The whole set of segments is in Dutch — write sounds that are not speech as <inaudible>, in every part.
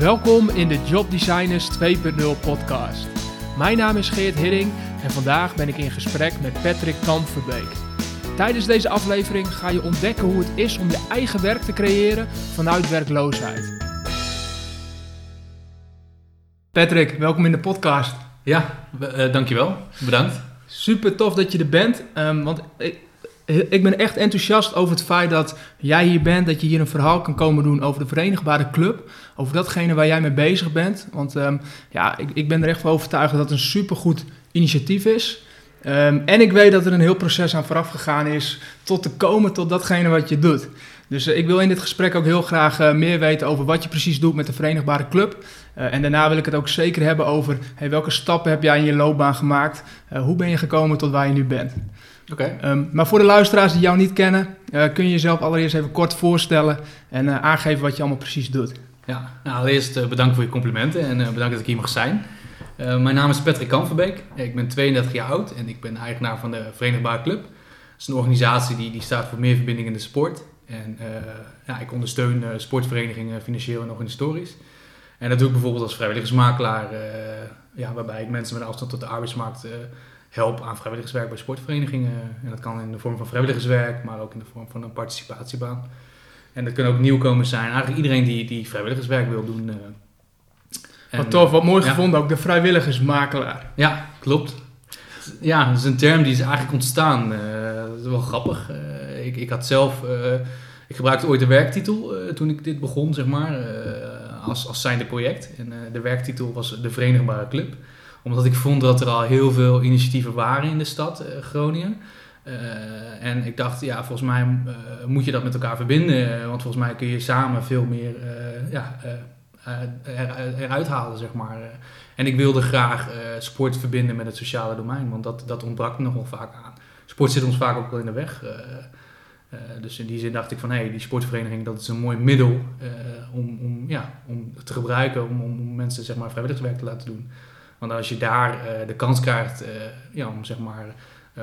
Welkom in de Job Designers 2.0 podcast. Mijn naam is Geert Hidding en vandaag ben ik in gesprek met Patrick Kamverbeek. Tijdens deze aflevering ga je ontdekken hoe het is om je eigen werk te creëren vanuit werkloosheid. Patrick, welkom in de podcast. Ja, uh, dankjewel. Bedankt. Super tof dat je er bent, um, want ik, ik ben echt enthousiast over het feit dat jij hier bent, dat je hier een verhaal kan komen doen over de Verenigbare Club, over datgene waar jij mee bezig bent. Want um, ja, ik, ik, ben er echt van overtuigd dat het een supergoed initiatief is. Um, en ik weet dat er een heel proces aan vooraf gegaan is tot te komen tot datgene wat je doet. Dus uh, ik wil in dit gesprek ook heel graag uh, meer weten over wat je precies doet met de Verenigbare Club. Uh, en daarna wil ik het ook zeker hebben over hey, welke stappen heb jij in je loopbaan gemaakt? hoe ben je gekomen tot waar je nu bent? Oké. Okay. Um, maar voor de luisteraars die jou niet kennen, kun je jezelf allereerst even kort voorstellen en aangeven wat je allemaal precies doet. Ja, nou, allereerst bedankt voor je complimenten en bedankt dat ik hier mag zijn. Uh, mijn naam is Patrick Kamverbeek. Ik ben 32 jaar oud en ik ben eigenaar van de Verenigbare Club. Dat is een organisatie die, die staat voor meer verbinding in de sport. En uh, ja, ik ondersteun uh, sportverenigingen financieel en organisatorisch. En dat doe ik bijvoorbeeld als vrijwilligersmakelaar, ja, waarbij ik mensen met afstand tot de arbeidsmarkt help aan vrijwilligerswerk bij sportverenigingen. En dat kan in de vorm van vrijwilligerswerk, maar ook in de vorm van een participatiebaan. En dat kunnen ook nieuwkomers zijn. Eigenlijk iedereen die, die vrijwilligerswerk wil doen, wat tof, wat mooi gevonden ook, de vrijwilligersmakelaar. Ja, klopt. Ja, dat is een term die is eigenlijk ontstaan. Uh, dat is wel grappig. Uh, ik, ik had zelf, uh, ik gebruikte ooit de werktitel toen ik dit begon, zeg maar, als, als zijnde project. En de werktitel was de Verenigbare Club. Omdat ik vond dat er al heel veel initiatieven waren in de stad Groningen. en ik dacht, ja, volgens mij moet je dat met elkaar verbinden. Want volgens mij kun je samen veel meer ja, eh, er, eruit halen, zeg maar. En ik wilde graag sport verbinden met het sociale domein, want dat, dat ontbrak nogal vaak aan. Sport zit ons vaak ook wel in de weg. Dus in die zin dacht ik van, hé, hey, die sportvereniging, dat is een mooi middel om, om, ja, om te gebruiken, om, om mensen zeg maar, vrijwilligerswerk te laten doen. Want als je daar de kans krijgt ja, om zeg maar,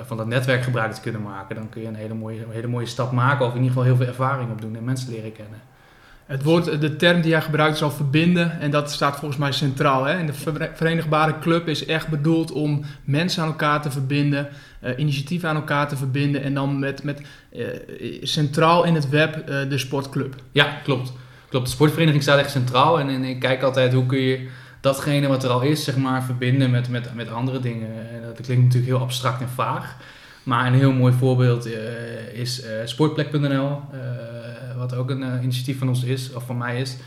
van dat netwerk gebruik te kunnen maken, dan kun je een hele mooie, een hele mooie stap maken, of in ieder geval heel veel ervaring opdoen en mensen leren kennen. Het woord, de term die jij gebruikt is al verbinden en dat staat volgens mij centraal. Hè? En de Verenigbare Club is echt bedoeld om mensen aan elkaar te verbinden, uh, initiatieven aan elkaar te verbinden en dan met, met uh, centraal in het web uh, de sportclub. Ja, klopt. klopt. De sportvereniging staat echt centraal en, en ik kijk altijd hoe kun je datgene wat er al is, zeg maar, verbinden met, met, met andere dingen. En dat klinkt natuurlijk heel abstract en vaag. Maar een heel mooi voorbeeld is sportplek.nl wat ook een uh, initiatief van ons is, of van mij is.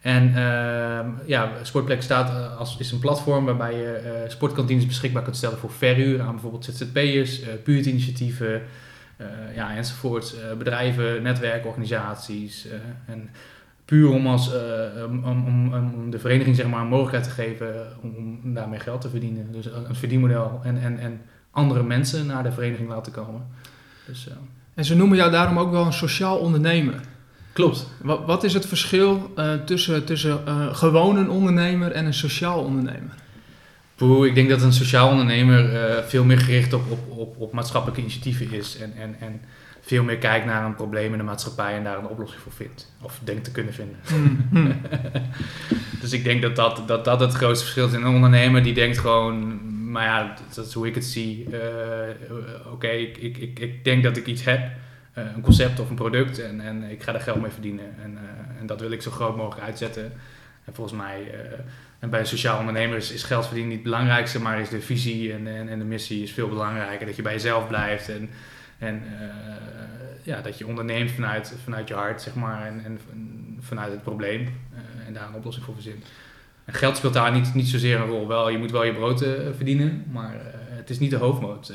En uh, ja, Sportplek staat uh, als, is een platform waarbij je uh, sportkantines beschikbaar kunt stellen voor verhuur aan bijvoorbeeld ZZP'ers, buurtinitiatieven, ja, enzovoort. bedrijven, netwerkorganisaties. en puur om, als, om, om, om, de vereniging zeg maar, een mogelijkheid te geven om, om daarmee geld te verdienen. Dus een verdienmodel en, en, en andere mensen naar de vereniging laten komen. Dus, en ze noemen jou daarom ook wel een sociaal ondernemer. Klopt. Wat, wat is het verschil uh, tussen, tussen uh, gewoon een ondernemer en een sociaal ondernemer? Poeh, ik denk dat een sociaal ondernemer uh, veel meer gericht op, op, op, op, maatschappelijke initiatieven is. En, en, en veel meer kijkt naar een probleem in de maatschappij en daar een oplossing voor vindt. Of denkt te kunnen vinden. Mm. <laughs> dus ik denk dat dat, dat dat het grootste verschil is. Een ondernemer die denkt gewoon, maar ja, dat is hoe ik het zie. Oké, okay, ik, ik, ik, ik denk dat ik iets heb. Eh, een concept of een product en, en ik ga daar geld mee verdienen. En, uh, en dat wil ik zo groot mogelijk uitzetten. En volgens mij, en bij een sociaal ondernemer is, is, geld verdienen niet het belangrijkste, maar is de visie en, en, en, de missie is veel belangrijker. Dat je bij jezelf blijft en, en ja, dat je onderneemt vanuit, vanuit je hart, zeg maar, en, en vanuit het probleem en daar een oplossing voor verzint. En geld speelt daar niet, niet zozeer een rol. Wel, je moet wel je brood verdienen, maar het is niet de hoofdmoot.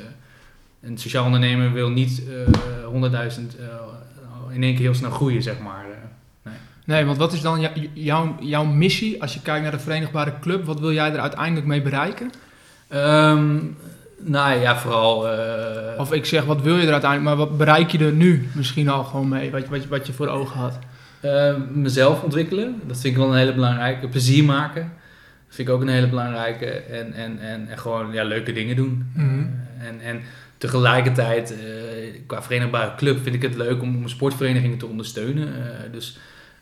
Een sociaal ondernemer wil niet 100.000 uh, in één keer heel snel groeien, zeg maar. Nee. nee, want wat is dan jouw, jouw missie als je kijkt naar de Verenigbare Club? Wat wil jij er uiteindelijk mee bereiken? Um, nou ja, vooral. Uh, of ik zeg, wat wil je er uiteindelijk, maar wat bereik je er nu misschien al gewoon mee? Wat, wat, wat je voor ogen had? Uh, mezelf ontwikkelen, dat vind ik wel een hele belangrijke. Plezier maken, dat vind ik ook een hele belangrijke. En, en, en, en gewoon ja, leuke dingen doen. Mm -hmm. en, en tegelijkertijd, qua verenigbare club, vind ik het leuk om, om sportverenigingen te ondersteunen. Dus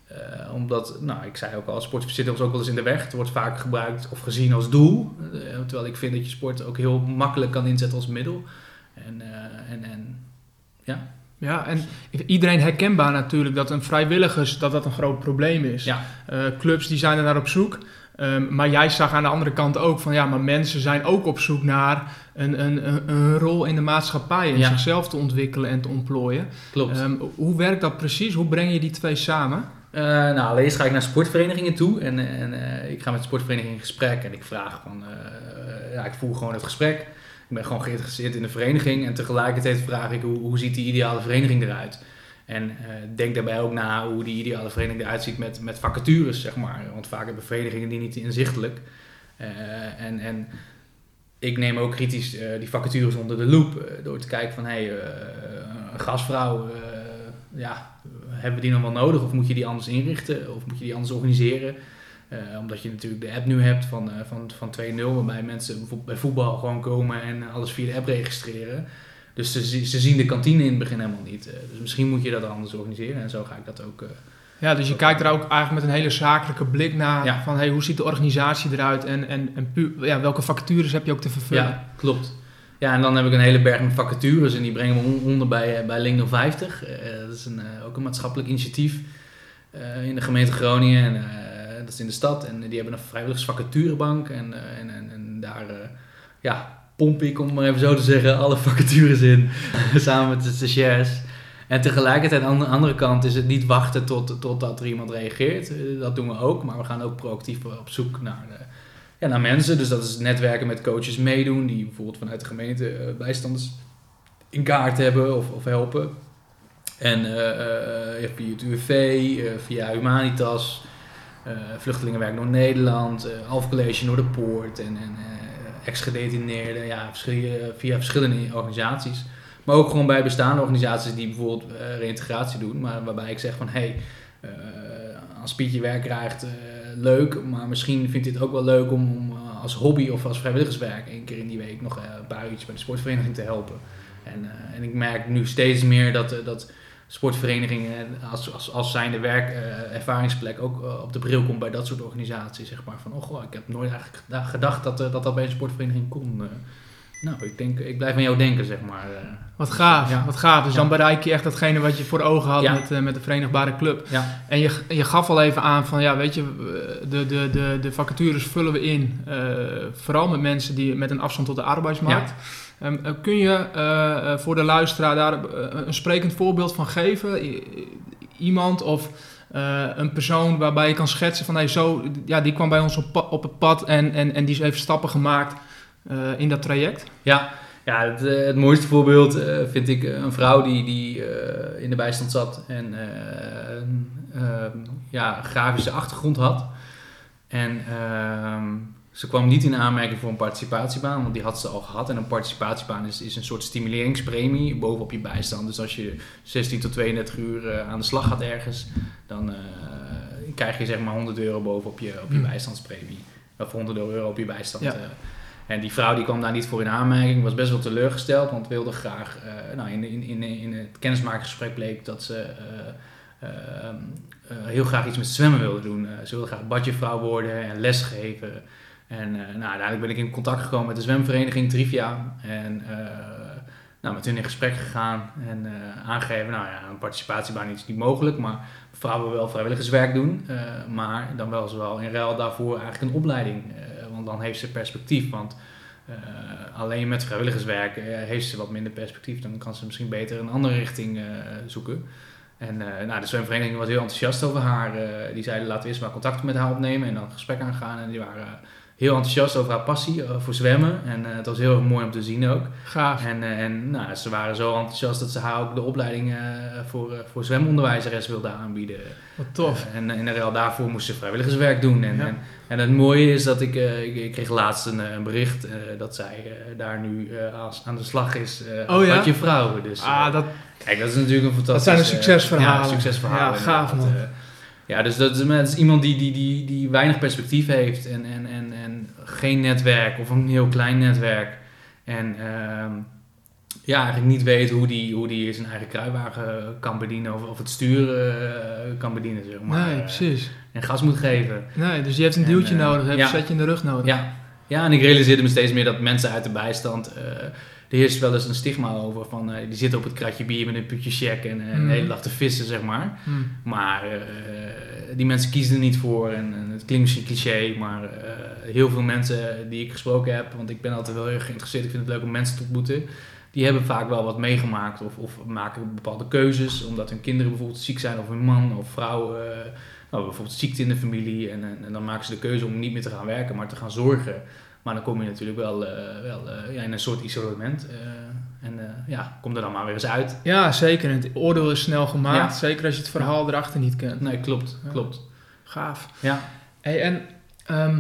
Eh, omdat, nou, ik zei ook al, sport zit ons ook wel eens in de weg. Het wordt vaak gebruikt of gezien als doel. Eh, terwijl ik vind dat je sport ook heel makkelijk kan inzetten als middel. En, eh, en, en ja. Ja, en iedereen herkenbaar natuurlijk dat een vrijwilligers dat dat een groot probleem is. Ja. Clubs die zijn er naar op zoek. Ehm, maar jij zag aan de andere kant ook van ja, maar mensen zijn ook op zoek naar een, een, een, een rol in de maatschappij en Ja. zichzelf te ontwikkelen en te ontplooien. Klopt. Ehm, hoe werkt dat precies? Hoe breng je die twee samen? Eh, nou, allereerst ga ik naar sportverenigingen toe en, en eh, ik ga met sportvereniging in gesprek en ik vraag van, eh, ja, ik voer gewoon het gesprek. Ik ben gewoon geïnteresseerd in de vereniging en tegelijkertijd vraag ik hoe, hoe ziet die ideale vereniging eruit. En denk daarbij ook na hoe die ideale vereniging eruit ziet met, met vacatures, zeg maar. Want vaak hebben verenigingen die niet inzichtelijk. En, en ik neem ook kritisch die vacatures onder de loep door te kijken van, hé, hey, een gastvrouw, ja, hebben we die nog wel nodig of moet je die anders inrichten of moet je die anders organiseren? Eh, omdat je natuurlijk de app nu hebt van, eh, van, van 2.0, waarbij mensen bijvoorbeeld bij voetbal gewoon komen en alles via de app registreren. Dus ze, ze zien de kantine in het begin helemaal niet. Eh, dus misschien moet je dat anders organiseren en zo ga ik dat ook. eh, Ja, dus je kijkt er ook eigenlijk met een hele zakelijke blik naar Ja. van hey, hoe ziet de organisatie eruit en, en, en ja, welke vacatures heb je ook te vervullen. Ja, klopt. Ja, en dan heb ik een hele berg met vacatures en die brengen we on- onder bij, eh, bij 050. Eh, dat is een, eh, ook een maatschappelijk initiatief in de gemeente Groningen. En, dat is in de stad. En die hebben een vrijwilligersvacaturebank. En, en, en, en daar ja, pomp ik, om maar even zo te zeggen, alle vacatures in. <laughs> samen met de stagiairs. En tegelijkertijd aan de andere kant is het niet wachten tot, totdat er iemand reageert. Dat doen we ook. Maar we gaan ook proactief op zoek naar... eh, ja, naar mensen. Dus dat is netwerken met coaches meedoen, die bijvoorbeeld vanuit de gemeente eh, bijstanders in kaart hebben of, of helpen. En eh, eh, ja, via het UWV, eh, via Humanitas, eh Vluchtelingenwerk Noord-Nederland, eh Alf College Noorderpoort en, en eh, ex-gedetineerden, ja, via verschillende organisaties. Maar ook gewoon bij bestaande organisaties die bijvoorbeeld eh reïntegratie doen, maar waarbij ik zeg van hé, hey, eh, als Pietje werk krijgt, eh, leuk, maar misschien vindt het ook wel leuk om, eh, als hobby of als vrijwilligerswerk één keer in die week nog eh, een paar uurtjes bij de sportvereniging te helpen. En, eh, en ik merk nu steeds meer dat, dat sportverenigingen als, als, als zijnde werk, eh, ervaringsplek ook op de bril komt bij dat soort organisaties. Zeg maar van, oh goh, ik heb nooit eigenlijk geda- gedacht dat dat, dat bij een sportvereniging kon. Nou, ik, denk, ik blijf aan jou denken, zeg maar. eh. Wat gaaf, Ja. wat gaaf. Dus dan bereik je echt datgene wat je voor ogen had Ja. met, eh, met de Verenigbare Club. ja, En je, je gaf al even aan van, ja, weet je, eh, de, de, de, de vacatures vullen we in. vooral met mensen die met een afstand tot de arbeidsmarkt. Ehm, eh, kun je voor de luisteraar daar een sprekend voorbeeld van geven? I- iemand of een persoon waarbij je kan schetsen van, hey, zo, ja, die kwam bij ons op, op het pad en, en, en die heeft stappen gemaakt in dat traject. Ja, ja het, eh, het mooiste voorbeeld eh, vind ik eh, een vrouw die, die eh, in de bijstand zat en eh, een, ehm, ja, grafische achtergrond had. En ehm, ze kwam niet in aanmerking voor een participatiebaan, want die had ze al gehad. En een participatiebaan is, is een soort stimuleringspremie bovenop je bijstand. Dus als je 16 tot 32 uur eh, aan de slag gaat ergens, dan eh, krijg je zeg maar 100 euro bovenop je, op je Hmm. bijstandspremie. Of 100 euro op je bijstand. Ja. En die vrouw die kwam daar niet voor in aanmerking, was best wel teleurgesteld, want wilde graag, eh, nou in, in, in, in het kennismakingsgesprek bleek dat ze eh, eh, heel graag iets met zwemmen wilde doen. Ze wilde graag badjevrouw worden en lesgeven. En nou, uiteindelijk ben ik in contact gekomen met de zwemvereniging Trivia. En nou, met hun in gesprek gegaan en aangegeven, nou ja, een participatiebaan is niet mogelijk, maar vrouwen wel vrijwilligerswerk doen. maar dan wel zowel in ruil daarvoor eigenlijk een opleiding. Want dan heeft ze perspectief. Want eh, alleen met vrijwilligerswerk eh, heeft ze wat minder perspectief. Dan kan ze misschien beter een andere richting eh, zoeken. En nou, de zwemvereniging was heel enthousiast over haar. die zeiden laten we eerst maar contact met haar opnemen en dan een gesprek aangaan. En die waren heel enthousiast over haar passie eh, voor zwemmen. En eh, het was heel erg mooi om te zien ook. Gaaf. En, eh, en nou, ze waren zo enthousiast dat ze haar ook de opleiding voor, voor zwemonderwijzeres wilden aanbieden. Wat tof. En in ruil daarvoor moest ze vrijwilligerswerk doen. En, Ja. en, en het mooie is dat ik, ik, kreeg laatst een, een bericht dat zij daar nu als, aan de slag is Oh ja? je vrouw. Dus, Ah, dat, Kijk, dat is natuurlijk een fantastisch... Dat zijn de eh, succesverhalen. ja, succesverhalen. Ja, gaaf, man. Ja, dus dat is, dat is iemand die, die, die, die weinig perspectief heeft en, en, en geen netwerk of een heel klein netwerk. En ehm, ja, eigenlijk niet weet hoe die, hoe die zijn eigen kruiwagen kan bedienen of, of het sturen eh, kan bedienen, zeg maar. Nee, precies. En gas moet geven. Nee, dus je hebt een En, duwtje eh, nodig, je hebt ja. een setje in de rug nodig. Ja. ja, en ik realiseerde me steeds meer dat mensen uit de bijstand... eh er heerst wel eens een stigma over van... eh, die zitten op het kratje bier met een putje check en eh, Mm. de hele dag te vissen, zeg maar. Hm. Maar eh, die mensen kiezen er niet voor. En, en het klinkt misschien cliché, maar eh, heel veel mensen die ik gesproken heb, want ik ben altijd wel heel geïnteresseerd, ik vind het leuk om mensen te ontmoeten. Die hebben vaak wel wat meegemaakt of, of maken bepaalde keuzes omdat hun kinderen bijvoorbeeld ziek zijn of hun man of vrouw. eh, nou, bijvoorbeeld ziekte in de familie en, en, en dan maken ze de keuze om niet meer te gaan werken, maar te gaan zorgen. Maar dan kom je natuurlijk wel, eh, wel eh, ja, in een soort isolement. en ja, kom er dan maar weer eens uit. Ja, zeker. En het oordeel is snel gemaakt, Ja. zeker als je het verhaal erachter niet kent. Nee, klopt, Ja. klopt. Gaaf. Ja. Hey, en ehm,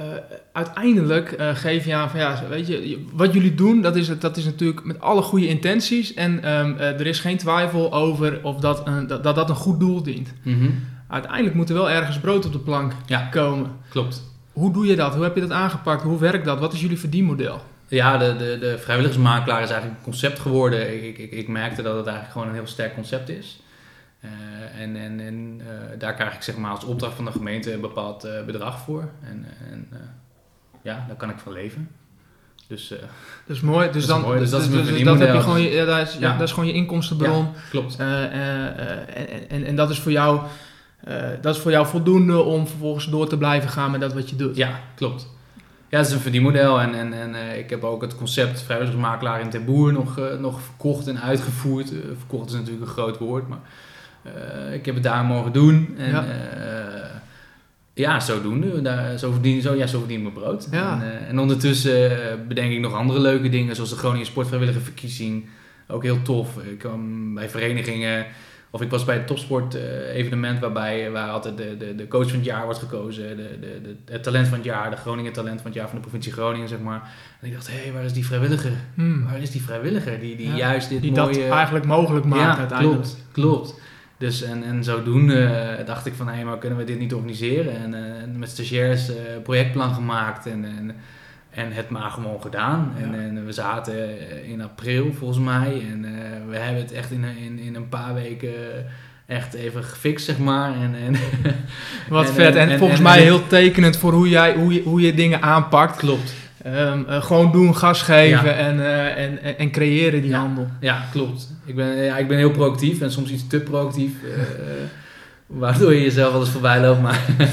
eh, uiteindelijk eh, geef je aan van ja, weet je, wat jullie doen, dat is, het- dat is natuurlijk met alle goede intenties. En ehm, eh, er is geen twijfel over of dat, een, dat, dat dat een goed doel dient. Mhm. Uiteindelijk moet er wel ergens brood op de plank Ja. komen. Klopt. Hoe doe je dat? Hoe heb je dat aangepakt? Hoe werkt dat? Wat is jullie verdienmodel? Ja, de, de, de vrijwilligersmakelaar is eigenlijk een concept geworden. Ik, ik, ik merkte dat het eigenlijk gewoon een heel sterk concept is. Eh, en en, en eh, daar krijg ik zeg maar als opdracht van de gemeente een bepaald eh, bedrag voor. En, en ja, daar kan ik van leven. Dus is mooi. Dus, Dat is dan, mooi. Dus dat is mijn dat heb je gewoon, je- ja, dat, is, ja, Ja. dat is gewoon je inkomstenbron. klopt. En, en, en dat is voor jou, dat is voor jou voldoende om vervolgens door te blijven gaan met dat wat je doet. Ja, klopt. Ja, het is een verdienmodel en, en, en ik heb ook het concept vrijwilligersmakelaar in Ten Boer nog, nog verkocht en uitgevoerd. Verkocht is natuurlijk een groot woord, maar eh, ik heb het daar mogen doen. En Ja. ja, ja zodoende. Daar, zo, verdien, zo, ja, zo verdien ik mijn brood. Ja. En, eh, en ondertussen eh, bedenk ik nog andere leuke dingen, zoals de Groningen Sportvrijwilligerverkiezing. Ook heel tof. Ik kwam bij verenigingen... Of ik was bij het topsport eh, evenement waarbij waar altijd de, de, de coach van het jaar wordt gekozen, de, de, de, het talent van het jaar, de Groningen talent van het jaar van de provincie Groningen, zeg maar. En ik dacht, hé, hey, waar is die vrijwilliger? Hmm. Waar is die vrijwilliger die, die Ja, juist dit Die mooie... dat eigenlijk mogelijk maakt ja, uiteindelijk. klopt, klopt. Dus en, en zodoende eh, dacht ik van, hé, maar kunnen we dit niet organiseren? En eh, met stagiairs eh projectplan gemaakt en, en, en het maar gewoon gedaan. Ja. En, en we zaten in april volgens mij en we hebben het echt in, een- in, in een paar weken echt even gefixt, zeg maar. En, en, Wat <laughs> En, vet. en- En, en- volgens en- mij heel tekenend voor hoe, jij, hoe, je, hoe je dingen aanpakt. klopt. Ehm, eh, gewoon doen, gas geven Ja. en, eh, en, en, en creëren die Ja. handel. Ja, klopt. Ik ben, ja, ik ben heel proactief en soms iets te proactief. eh, waardoor je jezelf eens voorbij loopt, maar... <laughs>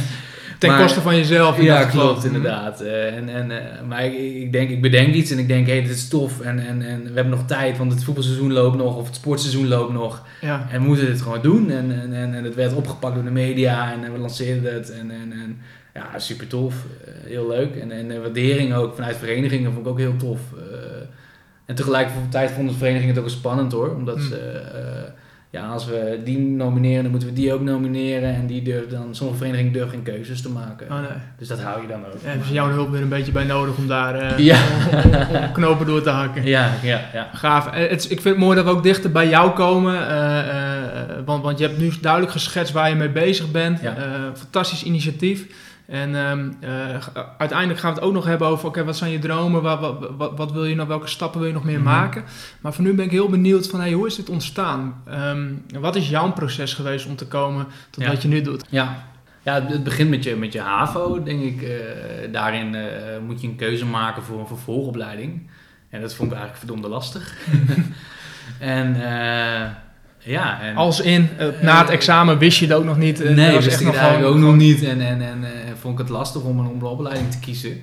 Ten Maar- koste van jezelf. Ja, dat geval. klopt, inderdaad. Eh, en, en, maar ik, ik, denk, ik bedenk iets en ik denk, hé, hey, dit is tof. En, en, en we hebben nog tijd, want het voetbalseizoen loopt nog, of het sportseizoen loopt nog. Ja. En we moeten dit gewoon doen. En, en, en, en het werd opgepakt door de media en, we lanceerden het. En, en, en ja, super tof. Eh, heel leuk. En, en de waardering ook vanuit verenigingen vond ik ook heel tof. Eh, en tegelijkertijd vonden de verenigingen het ook wel spannend hoor. Omdat Hmm. ze, eh, ja, als we die nomineren, dan moeten we die ook nomineren. En die durven dan, sommige verenigingen durven geen keuzes te maken. Oh, nee. Dus dat hou je dan ook. Daar hebben ze jouw hulp er een beetje bij nodig om daar eh, Ja. om, om- om knopen door te hakken. Ja, ja, ja. Gaaf. Eh, Het, is- ik vind het mooi dat we ook dichter bij jou komen. eh, eh, want, want je hebt nu duidelijk geschetst waar je mee bezig bent. Ja. Eh, fantastisch initiatief. En ehm, eh, uiteindelijk gaan we het ook nog hebben over, oké, wat zijn je dromen? Wat, wat, wat, wat wil je nog, welke stappen wil je nog meer Mhm. maken? Maar voor nu ben ik heel benieuwd van, hey, hoe is dit ontstaan? Ehm, wat is jouw proces geweest om te komen tot Ja. wat je nu doet? Ja, ja het- begint met je, met je HAVO, denk ik. Eh, daarin eh, moet je een keuze maken voor een vervolgopleiding. En dat vond ik eigenlijk verdomde lastig. <laughs> en ja, en... Als in, eh, na het examen wist je het ook nog niet. eh, dat nee, was wist echt ik het nog eigenlijk ook nog niet. En, en, en eh, vond ik het lastig om een opleiding te kiezen.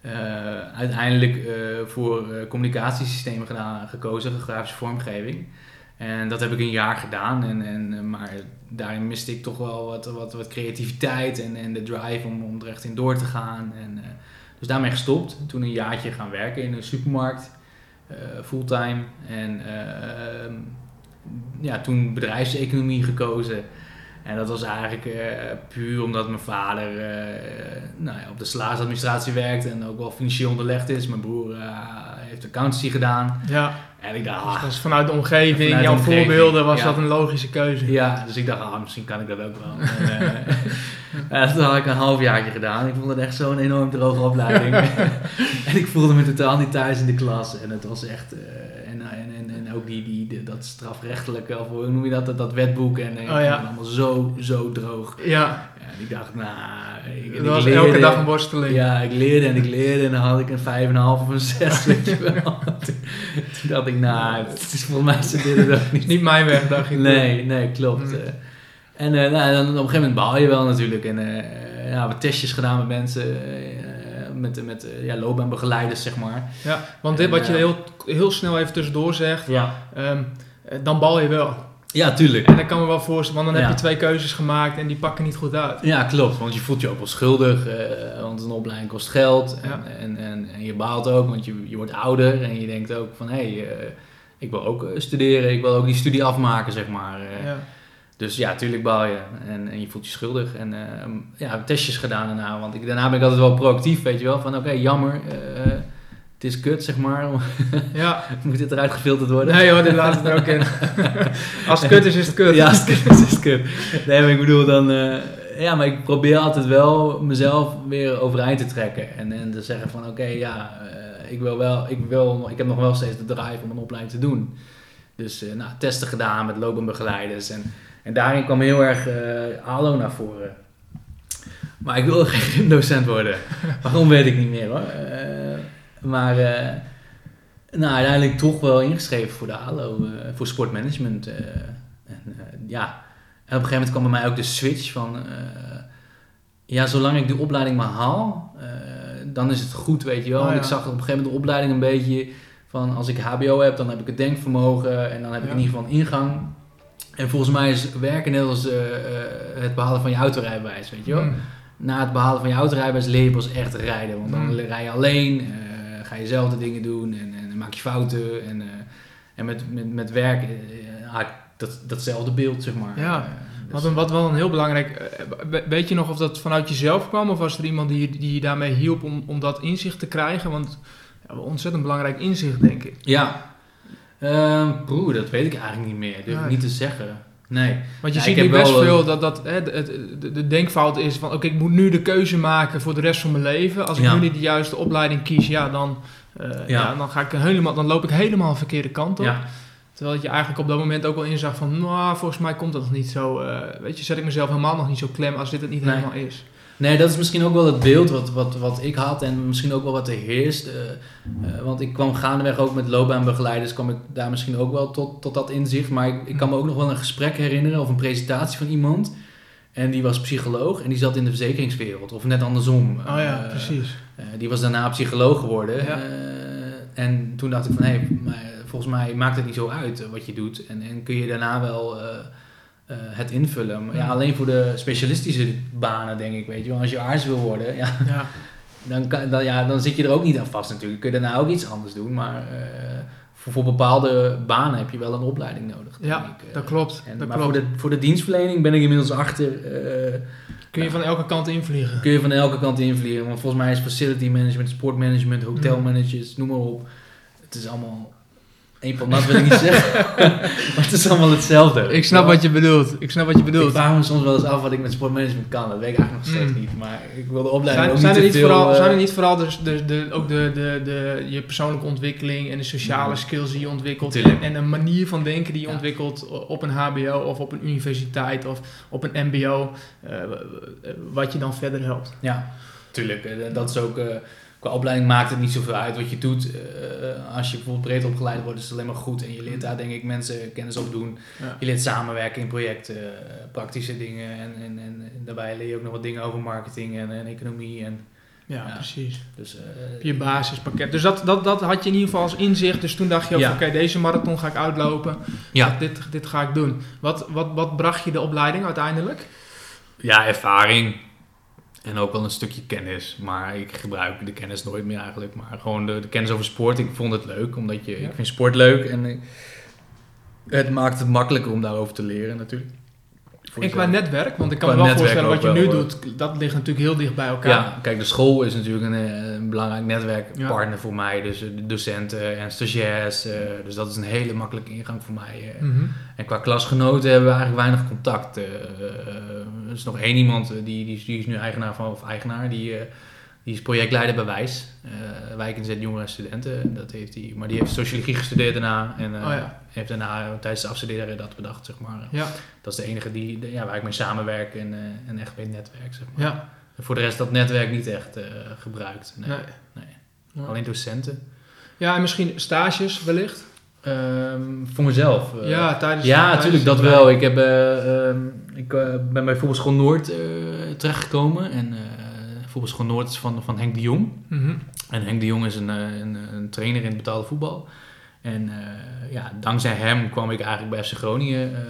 Eh, uiteindelijk eh, voor eh, communicatiesystemen gedaan, gekozen, grafische vormgeving. En dat heb ik een jaar gedaan. En, en, eh, maar daarin miste ik toch wel wat, wat, wat creativiteit en, en de drive om, om er echt in door te gaan. En, eh, dus daarmee gestopt. Toen een jaartje gaan werken in een supermarkt, eh, fulltime. En eh, ja, toen bedrijfseconomie gekozen. En dat was eigenlijk eh, puur omdat mijn vader eh, nou ja, op de salarisadministratie werkt en ook wel financieel onderlegd is. Mijn broer eh, heeft accountancy gedaan. Ja, En ik dacht, dus ah, dat is vanuit de omgeving, Vanuit de jouw omgeving, voorbeelden, was ja. dat een logische keuze. ja, dus ik dacht, ah, misschien kan ik dat ook wel. En, <laughs> toen had ik een halfjaartje gedaan. Ik vond het echt zo'n enorm droge opleiding. <laughs> en ik voelde me totaal niet thuis in de klas. En het was echt... ook die, die, dat strafrechtelijke, of hoe noem je dat, dat, dat wetboek. En Oh, ja. allemaal zo, zo droog. Ja, En ik dacht, nou, ik, dat was leerde- elke dag een worsteling. Ja, ik leerde en ik leerde en dan had ik een 5,5 of een 6, <laughs> weet je wel. toen, toen dacht ik, nou, het is volgens mij niet. Niet mijn weg, dacht ik. Nee, nee, klopt. Mm. eh. en eh, nou, dan op een gegeven moment baal je wel natuurlijk. En eh ja, wat testjes gedaan met mensen, met, met eh, ja, loopbaanbegeleiders, zeg maar. Ja, want dit wat je Ja. heel, heel snel even tussendoor zegt, Ja, ehm, eh, dan bal je wel. ja tuurlijk. En dat kan me wel voorstellen, want dan Ja. heb je twee keuzes gemaakt en die pakken niet goed uit. Ja, klopt. Want je voelt je ook wel schuldig, eh, want een opleiding kost geld. En, Ja. en, en, en je baalt ook, want je, je wordt ouder en je denkt ook van, hé, hey, eh, ik wil ook eh, studeren, ik wil ook die studie afmaken, zeg maar. eh. Ja. Dus ja, tuurlijk baal je en, en je voelt je schuldig. En eh, ja, testjes gedaan daarna, want ik, daarna ben ik altijd wel proactief, weet je wel. Van oké, jammer, eh, het is kut, zeg maar. <laughs> ja, Moet dit eruit gefilterd worden? nee hoor, dit laat het er ook in. <laughs> Als het kut is, is het kut. Ja, als het kut is, is het kut. Nee, maar ik bedoel dan... eh, ja, maar ik probeer altijd wel mezelf weer overeind te trekken. En, en te zeggen van, oké, ja, ik wil wel... Ik, wil, ik heb nog wel steeds de drive om een opleiding te doen. Dus, nou, testen gedaan met loopbaanbegeleiders. En, en daarin kwam heel erg eh ALO naar voren. Maar ik wilde <laughs> geen gymdocent worden. Waarom weet ik niet meer, hoor. Eh, maar... eh, nou, uiteindelijk toch wel ingeschreven voor de ALO, eh, voor sportmanagement. eh. en eh, ja, en op een gegeven moment kwam bij mij ook de switch van... eh, ja, zolang ik die opleiding maar haal, eh, dan is het goed, weet je wel. Oh, Want ja. ik zag op een gegeven moment de opleiding een beetje van... Als ik hbo heb, dan heb ik het denkvermogen en dan heb ik in ieder geval een ingang. En volgens mij is werken net als eh, eh, het behalen van je autorijbewijs, weet je wel Mm. na het behalen van je autorijbewijs leer je pas echt rijden. Want dan Mm. rij je alleen, eh, ga je zelf de dingen doen en, en maak je fouten. En, en met, met, met werk, dat, datzelfde beeld, zeg maar. Ja, dus- Wat, een, wat wel een heel belangrijk... we- Weet je nog of dat vanuit jezelf kwam? Of was er iemand die, die je daarmee hielp om, om dat inzicht te krijgen? Want ja, ontzettend belangrijk inzicht, denk ik. Ja. Ehm, broer, dat weet ik eigenlijk niet meer. Durf ik Nee. niet te zeggen. Nee. Want je Ja, ziet ik nu heb best wel, veel dat, dat hè, de, het- de, de denkfout is van... Oké, ik moet nu de keuze maken voor de rest van mijn leven. Als ik Ja. nu niet de juiste opleiding kies, ja, dan, eh, ja. dan, ga ik helemaal, dan loop ik helemaal de verkeerde kant op. Ja. Terwijl je eigenlijk op dat moment ook wel inzag van... Nou, volgens mij komt dat nog niet zo... eh, weet je, zet ik mezelf helemaal nog niet zo klem als dit het niet Nee. helemaal is. Nee, dat is misschien ook wel het beeld wat, wat, wat ik had en misschien ook wel wat er heerst. eh, eh, want ik kwam gaandeweg ook met loopbaanbegeleiders, kwam ik daar misschien ook wel tot, tot dat inzicht. Maar ik, ik kan me ook nog wel een gesprek herinneren of een presentatie van iemand. En die was psycholoog en die zat in de verzekeringswereld, of net andersom. Oh ja, Eh, precies. die was daarna psycholoog geworden. Ja. En toen dacht ik van, hé, hey, volgens mij maakt het niet zo uit wat je doet. En, en kun je daarna wel eh, het invullen. Maar ja, alleen voor de specialistische banen, denk ik, weet je wel. Als je arts wil worden, ja, Ja. <laughs> dan, kan, dan, ja, dan zit je er ook niet aan vast natuurlijk. Kun je daarna ook iets anders doen. Maar eh, voor, voor bepaalde banen heb je wel een opleiding nodig, denk Ja, ik. Eh, dat klopt. En, dat maar klopt. Voor, de, voor de dienstverlening ben ik inmiddels achter... Kun je van elke kant invliegen. kun je van elke kant invliegen. Want volgens mij is facility management, sportmanagement, hotelmanagers, noem maar op. Het is allemaal één pot nat wil ik niet zeggen. <laughs> maar het is allemaal hetzelfde. Ik snap wat je bedoelt. Ik snap wat je Ik bedoelt. vraag me soms wel eens af wat ik met sportmanagement kan. Dat weet ik eigenlijk nog steeds Mm. niet. Maar ik wil de opleiding Zijn, ook zijn, er niet niet te veel... vooral, eh, zijn er niet vooral de, de, de, ook de, de, de, je persoonlijke ontwikkeling en de sociale Mm. skills die je ontwikkelt en, Tuurlijk. en een manier van denken die je Ja. ontwikkelt op een HBO of op een universiteit of op een MBO, eh, wat je dan verder helpt? Ja, tuurlijk. Eh, Dat is ook... eh, qua opleiding maakt het niet zoveel uit wat je doet. Eh, als je bijvoorbeeld breed opgeleid wordt, is het alleen maar goed. En je leert daar denk ik mensen kennis opdoen. Ja. Je leert samenwerken in projecten, eh, praktische dingen. En, en, en daarbij leer je ook nog wat dingen over marketing en, en economie. En, Ja, Ja. precies. dus, eh, Je basispakket. Dus dat, dat, dat had je in ieder geval als inzicht. Dus toen dacht je ook, Ja. oké, deze marathon ga ik uitlopen. Ja. Dit, dit ga ik doen. Wat, wat, wat bracht je de opleiding uiteindelijk? ja, ervaring. En ook wel een stukje kennis. Maar ik gebruik de kennis nooit meer eigenlijk. Maar gewoon de, de kennis over sport. Ik vond het leuk, omdat je, Ja. ik vind sport leuk. En eh, het maakt het makkelijker om daarover te leren natuurlijk. En qua netwerk, want ik kan me wel voorstellen wat je nu wel, doet, dat ligt natuurlijk heel dicht bij elkaar. Ja, kijk, de school is natuurlijk een, eh, een belangrijk netwerkpartner voor mij. Dus eh, de docenten en stagiairs. eh, dus dat is een hele makkelijke ingang voor mij. Mhm. En qua klasgenoten hebben we eigenlijk weinig contact. eh, er is nog één iemand, die, die, is- die is nu eigenaar van, of eigenaar, die, die is projectleider bij Wijs, uh, Wijkinzet Jongeren en Studenten. Dat heeft hij, maar die heeft sociologie gestudeerd daarna en uh, oh ja. heeft daarna tijdens de afstuderen dat bedacht, zeg maar. Ja. Dat is de enige die, ja, waar ik mee samenwerk en, uh, en echt het netwerk, zeg maar. Ja. En voor de rest dat netwerk niet echt gebruikt. Nee. nee. nee. Alleen docenten. Ja, en misschien stages wellicht? Um, voor mezelf. Ja, tijdens Ja, natuurlijk, dat wel. Ik, heb, um, ik ben bij Voetbalschool Noord terechtgekomen. En Voetbalschool Noord is van, van Henk de Jong. Mm -hmm. En Henk de Jong is een, een, een trainer in het betaalde voetbal. En ja, dankzij hem kwam ik eigenlijk bij FC Groningen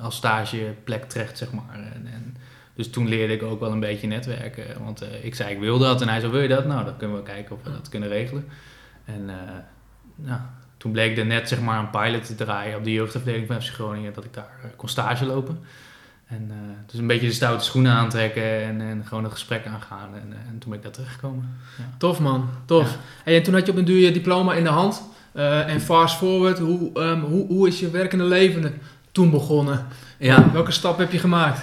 als stageplek terecht, zeg maar. En, en, dus toen leerde ik ook wel een beetje netwerken. Want ik zei, ik wil dat. En hij zei, wil je dat? Nou, dan kunnen we kijken of we dat kunnen regelen. En nou, toen bleek er net zeg maar een pilot te draaien op de jeugdafdeling van FC Groningen, dat ik daar kon stage lopen. En uh, dus een beetje de stoute schoenen aantrekken en, en gewoon een gesprek aangaan. En, uh, en toen ben ik daar terechtgekomen. Ja. Tof man, tof. Ja. Hey, en toen had je op een duur je diploma in de hand. en fast forward, hoe, um, hoe, hoe is je werkende leven toen begonnen? Ja. Welke stap heb je gemaakt?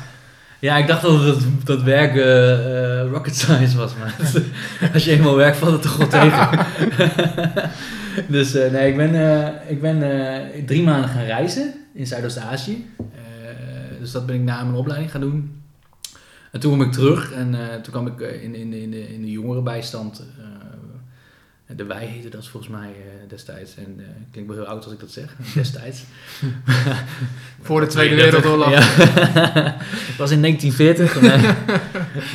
Ja, ik dacht dat het, dat werk rocket science was, maar <laughs> als je eenmaal werkt valt het toch wel tegen. <laughs> dus uh, nee, ik ben, uh, ik ben uh, drie maanden gaan reizen in Zuidoost-Azië. Dus dat ben ik na mijn opleiding gaan doen. En toen kwam ik terug en toen kwam ik in, in, in, de, in de jongerenbijstand de Wij heette dat volgens mij uh, destijds. En ik klink wel heel oud als ik dat zeg, <laughs> destijds. <laughs> Voor de Tweede Wereldoorlog. Ja. Het <laughs> was in 1940. nee,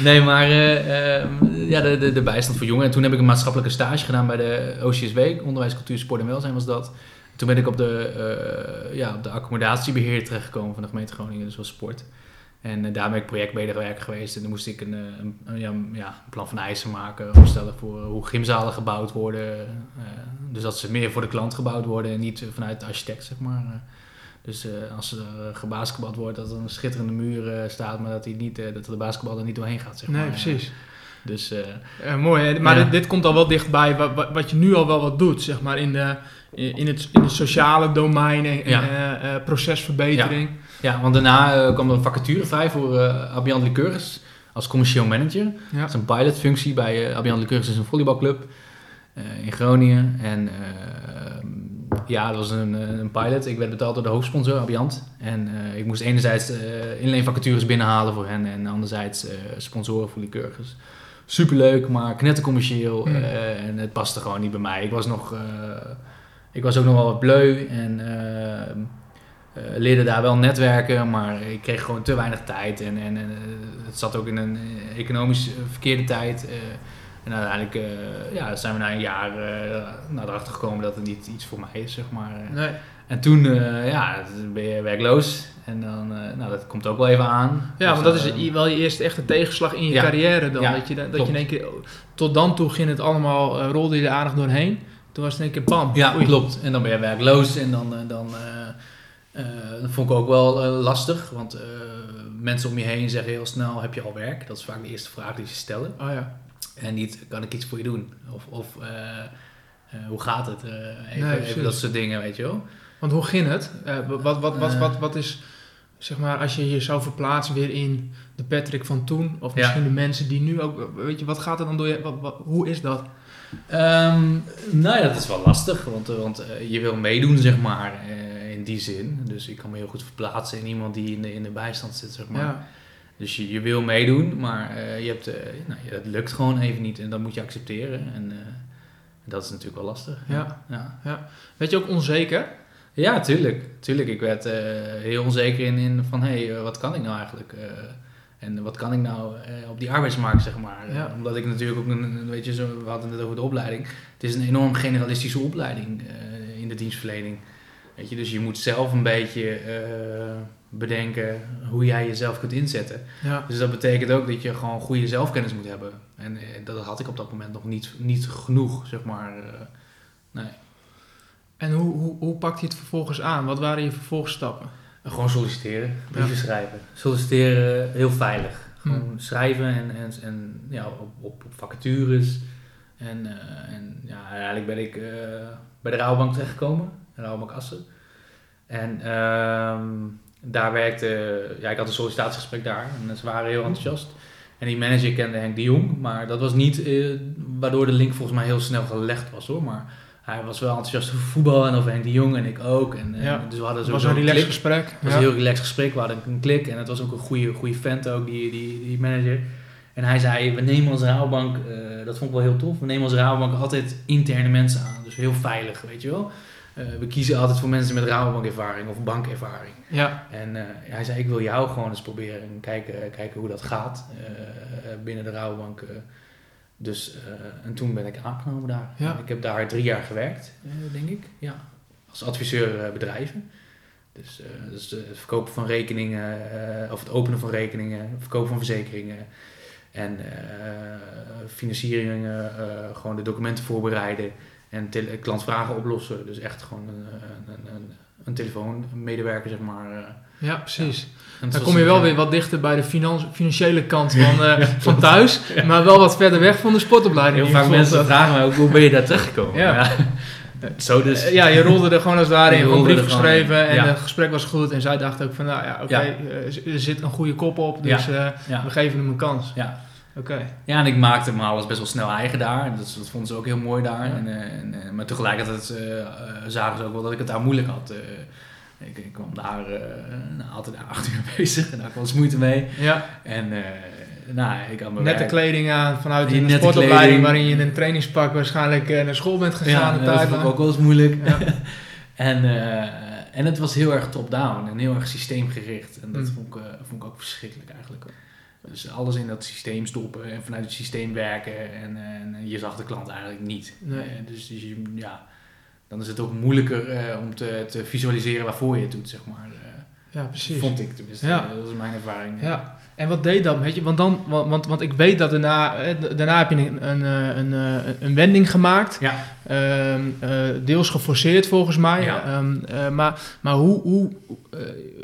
nee maar uh, ja, de, de, de bijstand voor jongeren. En toen heb ik een maatschappelijke stage gedaan bij de OCSW, Onderwijs, Cultuur, Sport en Welzijn was dat. Toen ben ik op de, ja, op de accommodatiebeheer terechtgekomen van de gemeente Groningen, dus was sport. En uh, daar ben ik projectmedewerker geweest. En dan moest ik een, een, een, ja, ja, een plan van eisen maken. Opstellen voor hoe gymzalen gebouwd worden. Uh, dus dat ze meer voor de klant gebouwd worden en niet vanuit de architect, zeg maar. Dus als er gebasketbald wordt, dat er een schitterende muur staat, maar dat, die niet, dat de basketbal er niet doorheen gaat, zeg maar. Nee, precies. Dus, mooi, hè? maar ja. dit, dit, komt al wel dichtbij wat, wat, je nu al wel wat doet, zeg maar, in, de, in, het, in het sociale domein en ja. procesverbetering. Ja. Ja, want daarna uh, kwam er een vacature vrij voor uh, Abian Liqueurs als commercieel manager. Dat is een pilotfunctie bij uh, Abian Liqueurs, is een volleybalclub in Groningen. En ja, dat was een, een, pilot. Ik werd betaald door de hoofdsponsor, Abiant. En ik moest enerzijds inleenvacatures binnenhalen voor hen en anderzijds sponsoren voor Liqueurs. Superleuk, maar knettercommercieel. Mm. en het paste gewoon niet bij mij. Ik was nog... ik was ook nog wel wat bleu en uh, leerde daar wel netwerken, maar ik kreeg gewoon te weinig tijd. En, en, het zat ook in een economisch verkeerde tijd. en uiteindelijk ja, zijn we na een jaar nou, erachter gekomen dat het niet iets voor mij is, zeg maar. Nee. En toen ja, ben je werkloos. En dan, nou, dat komt ook wel even aan. Ja, dus, want dat is wel je eerste echte tegenslag in je ja, carrière dan. Ja, dat je, dat je in één keer, tot dan toe ging het allemaal, rolde je er aardig doorheen. Toen was het in één keer bam. Ja, klopt. En dan ben je werkloos en dan, dan dat vond ik ook wel lastig, want mensen om je heen zeggen heel snel: heb je al werk? Dat is vaak de eerste vraag die ze stellen. Oh ja. En niet: kan ik iets voor je doen? Of, of hoe gaat het? even, nee, even dat soort dingen, weet je wel. Want hoe ging het? wat, wat, wat, wat, wat, wat is, zeg maar, als je je zou verplaatsen weer in de Patrick van toen, of misschien ja. de mensen die nu ook, weet je, wat gaat er dan door je, wat, wat, hoe is dat? Um, nou ja, dat is wel lastig, want, want je wil meedoen, zeg maar in die zin. Dus ik kan me heel goed verplaatsen in iemand die in de, in de bijstand zit, zeg maar. Ja. Dus je, je wil meedoen, maar uh, je hebt, nou, het lukt gewoon even niet en dat moet je accepteren. En dat is natuurlijk wel lastig. Ja. Ja. ja. Weet je ook onzeker? Ja, tuurlijk. tuurlijk. Ik werd heel onzeker in, in van, hé, hey, wat kan ik nou eigenlijk? en wat kan ik nou op die arbeidsmarkt, zeg maar? Ja. omdat ik natuurlijk ook, een, weet je, zo, we hadden het over de opleiding. Het is een enorm generalistische opleiding in de dienstverlening. Weet je, dus je moet zelf een beetje bedenken hoe jij jezelf kunt inzetten. Ja. Dus dat betekent ook dat je gewoon goede zelfkennis moet hebben. En dat had ik op dat moment nog niet, niet genoeg, zeg maar. Nee. En hoe, hoe, hoe pakt je het vervolgens aan? Wat waren je vervolgstappen? Gewoon solliciteren, brieven ja. schrijven. Solliciteren heel veilig. Gewoon Hmm. schrijven en, en, en ja, op, op, op vacatures. En, en ja, uiteindelijk ben ik bij de Rouwbank terechtgekomen. Rabobank Assen. En um, daar werkte, ja, ik had een sollicitatiegesprek daar en ze waren heel enthousiast. En die manager kende Henk de Jong, maar dat was niet eh, waardoor de link volgens mij heel snel gelegd was hoor. Maar hij was wel enthousiast over voetbal en over Henk de Jong en ik ook. En, en Ja. dus we hadden Het was een relaxed gesprek. Het was Ja. een heel relaxed gesprek, we hadden een klik en het was ook een goede, goede vent ook, die, die, die manager. En hij zei, we nemen als Rabobank, eh, dat vond ik wel heel tof, we nemen als Rabobank altijd interne mensen aan. Dus heel veilig, weet je wel. Eh, we kiezen altijd voor mensen met Rabobank-ervaring of bankervaring. Ja, En eh, hij zei, ik wil jou gewoon eens proberen en kijken, kijken hoe dat gaat binnen de Rabobank. Dus, eh, en toen ben ik aangenomen daar. Ja. Ik heb daar drie jaar gewerkt, eh, denk ik. Ja, als adviseur eh, bedrijven. Dus, dus het verkopen van rekeningen, of het openen van rekeningen, het verkopen van verzekeringen. En financieringen, gewoon de documenten voorbereiden en klantvragen oplossen. Dus echt gewoon een, een, een, een telefoonmedewerker, zeg maar. ja precies. Dan kom je een- wel weer wat dichter bij de finan- financiële kant van, eh, <laughs> van thuis, maar wel wat verder weg van de sportopleiding. Heel vaak mensen vragen mij ook, hoe ben je daar terechtgekomen? Ja. <laughs> Zo dus. Eh, Ja, je rolde er gewoon als het ware Je in, gewoon rolde brief geschreven in, en ja. het gesprek was goed. En zij dacht ook van, nou ja, oké, Ja. eh, er zit een goede kop op, dus eh, ja. we geven hem een kans. Ja. Oké, ja, en ik maakte me alles best wel snel eigen daar. En dat, dat vonden ze ook heel mooi daar. Ja. En, eh, en, eh, maar tegelijkertijd eh, eh, zagen ze ook wel dat ik het daar moeilijk had. Ik, ik kwam daar eh, nou, altijd acht uur <laughs> bezig en daar eens moeite mee. ja. En eh, nou, ik had mijn Nette werk- kleding aan vanuit Die sportopleiding waarin je in een trainingspak waarschijnlijk eh, naar school bent gegaan Ja, dat vond ik ook wel eens moeilijk. Ja. <laughs> En, en het was heel erg top-down en heel erg systeemgericht. En dat Mm. vond, ik, vond ik ook verschrikkelijk eigenlijk. Dus alles in dat systeem stoppen en vanuit het systeem werken. En, en je zag de klant eigenlijk niet. Nee. Dus, dus je, ja, dan is het ook moeilijker eh, om te, te visualiseren waarvoor je het doet, zeg maar. Eh, Ja, precies. Vond ik tenminste. Ja. Dat was mijn ervaring. Ja, en wat deed dat? Weet je? Want, dan, want, want, want ik weet dat daarna, eh, daarna heb je een, een, eh, een, eh, een wending gemaakt. Ja. Ehm, eh, deels geforceerd volgens mij. Ja. Ehm, eh, maar maar hoe, hoe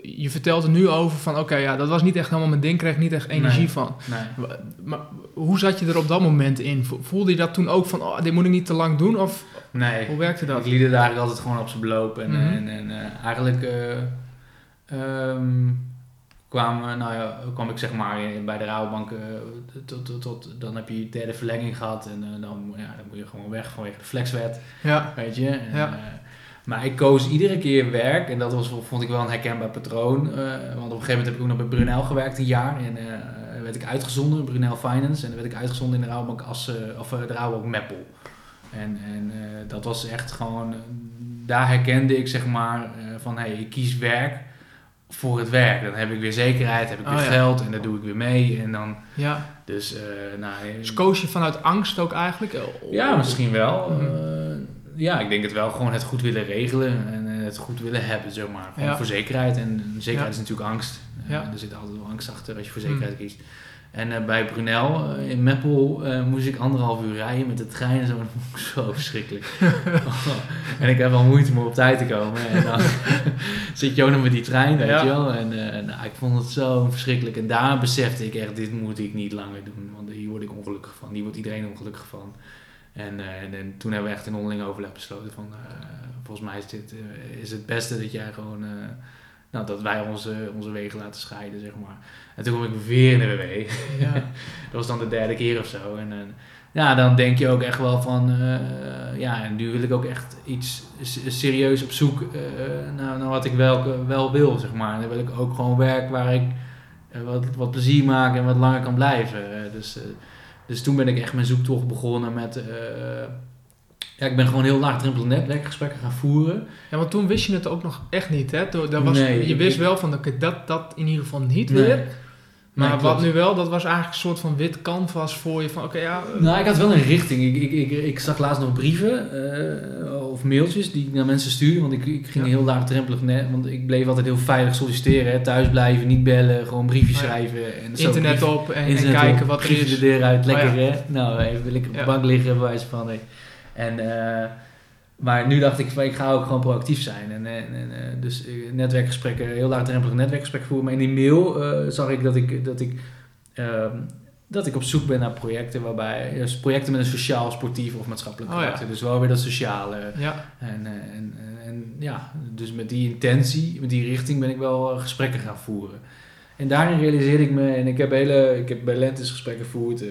je vertelt er nu over van oké, ja, dat was niet echt helemaal mijn ding, kreeg niet echt energie Nee. van. Nee. Maar hoe zat je er op dat moment in? Vo- Voelde je dat toen ook van, oh, dit moet ik niet te lang doen? Of nee. hoe werkte dat? Ik liet het eigenlijk altijd gewoon op zijn beloop. En, Mhm. en, en eh, eigenlijk eh, ehm, kwam, eh, nou ja, kwam ik zeg maar bij de Rabobank eh, tot, tot, tot, dan heb je je derde verlenging gehad. En eh, dan, ja, dan moet je gewoon weg vanwege de flexwet, Ja, weet je. En, Ja. eh, maar ik koos iedere keer werk en dat was, vond ik wel een herkenbaar patroon. want op een gegeven moment heb ik ook nog bij Brunel gewerkt een jaar. En werd ik uitgezonden, Brunel Finance. En dan werd ik uitgezonden in de Rabobank, als, of, de Rabobank Meppel. En, en dat was echt gewoon, daar herkende ik zeg maar van hé, hey, ik kies werk voor het werk. Dan heb ik weer zekerheid, heb ik weer Oh ja. geld en daar doe ik weer mee. En dan, ja. dus, eh nou, eh, Dus koos je vanuit angst ook eigenlijk? Eh, ja, misschien wel. Mhm. Ja, ik denk het wel. Gewoon het goed willen regelen en het goed willen hebben, zeg maar. Gewoon Ja. voor zekerheid. En zekerheid Ja. is natuurlijk angst. Er zit altijd wel angst achter als je voor Mhm. zekerheid kiest. En eh, bij Brunel eh, in Meppel eh, moest ik anderhalf uur rijden met de trein en zo. <laughs> Dat vond ik zo verschrikkelijk. <laughs> en ik heb wel moeite om op tijd te komen. En dan <laughs> zit je ook nog met die trein, weet Ja. je wel. En nou, ik vond het zo verschrikkelijk. En daar besefte ik echt, dit moet ik niet langer doen. Want hier word ik ongelukkig van. Hier wordt iedereen ongelukkig van. En, en, en toen hebben we echt in onderling overleg besloten van... volgens mij is dit is het beste dat jij gewoon... nou, dat wij onze, onze wegen laten scheiden, zeg maar. En toen kwam ik weer in de WW. Ja. <laughs> Dat was dan de derde keer of zo. En, en ja, dan denk je ook echt wel van... eh, ja, en nu wil ik ook echt iets serieus op zoek eh, naar, naar wat ik wel, wel wil, zeg maar. En dan wil ik ook gewoon werk waar ik eh, wat, wat plezier maak en wat langer kan blijven. Dus, dus toen ben ik echt mijn zoektocht begonnen met... ja, ik ben gewoon heel laagdrempelig netwerkgesprekken gaan voeren. Ja, want toen wist je het ook nog echt niet, hè? Dat was, Nee, je ik- wist ik- wel van, oké, dat, dat in ieder geval niet Nee. weer. Maar Nee, wat nu wel, dat was eigenlijk een soort van wit canvas voor je van, oké, ja... eh, Nou, ik had wel een richting. Ik, ik, ik, ik zag laatst nog brieven eh, of mailtjes die ik naar mensen stuurde. Want ik, ik ging Ja. heel laagdrempelig net. Want ik bleef altijd heel veilig solliciteren. Hè. Thuis blijven, niet bellen, gewoon briefjes Oh ja. schrijven. En zo, internet brief- op en, internet en kijken op, wat er is. de deur uit, Oh lekker ja. hè. Nou, even lekker op de bank liggen, bij wijze van. En, eh, maar nu dacht ik, van, ik ga ook gewoon proactief zijn. En, en, en, eh, dus eh, netwerkgesprekken, heel laagdrempelig netwerkgesprekken voeren. Maar in die mail zag ik dat ik, dat ik ehm, dat ik op zoek ben naar projecten waarbij dus projecten met een sociaal, sportief of maatschappelijk Oh ja. karakter. Dus wel weer dat sociale. Ja, En, en, en, ja, dus met die intentie, met die richting ben ik wel gesprekken gaan voeren. En daarin realiseerde ik me, en ik heb, hele, ik heb bij Lentes gesprekken gevoerd,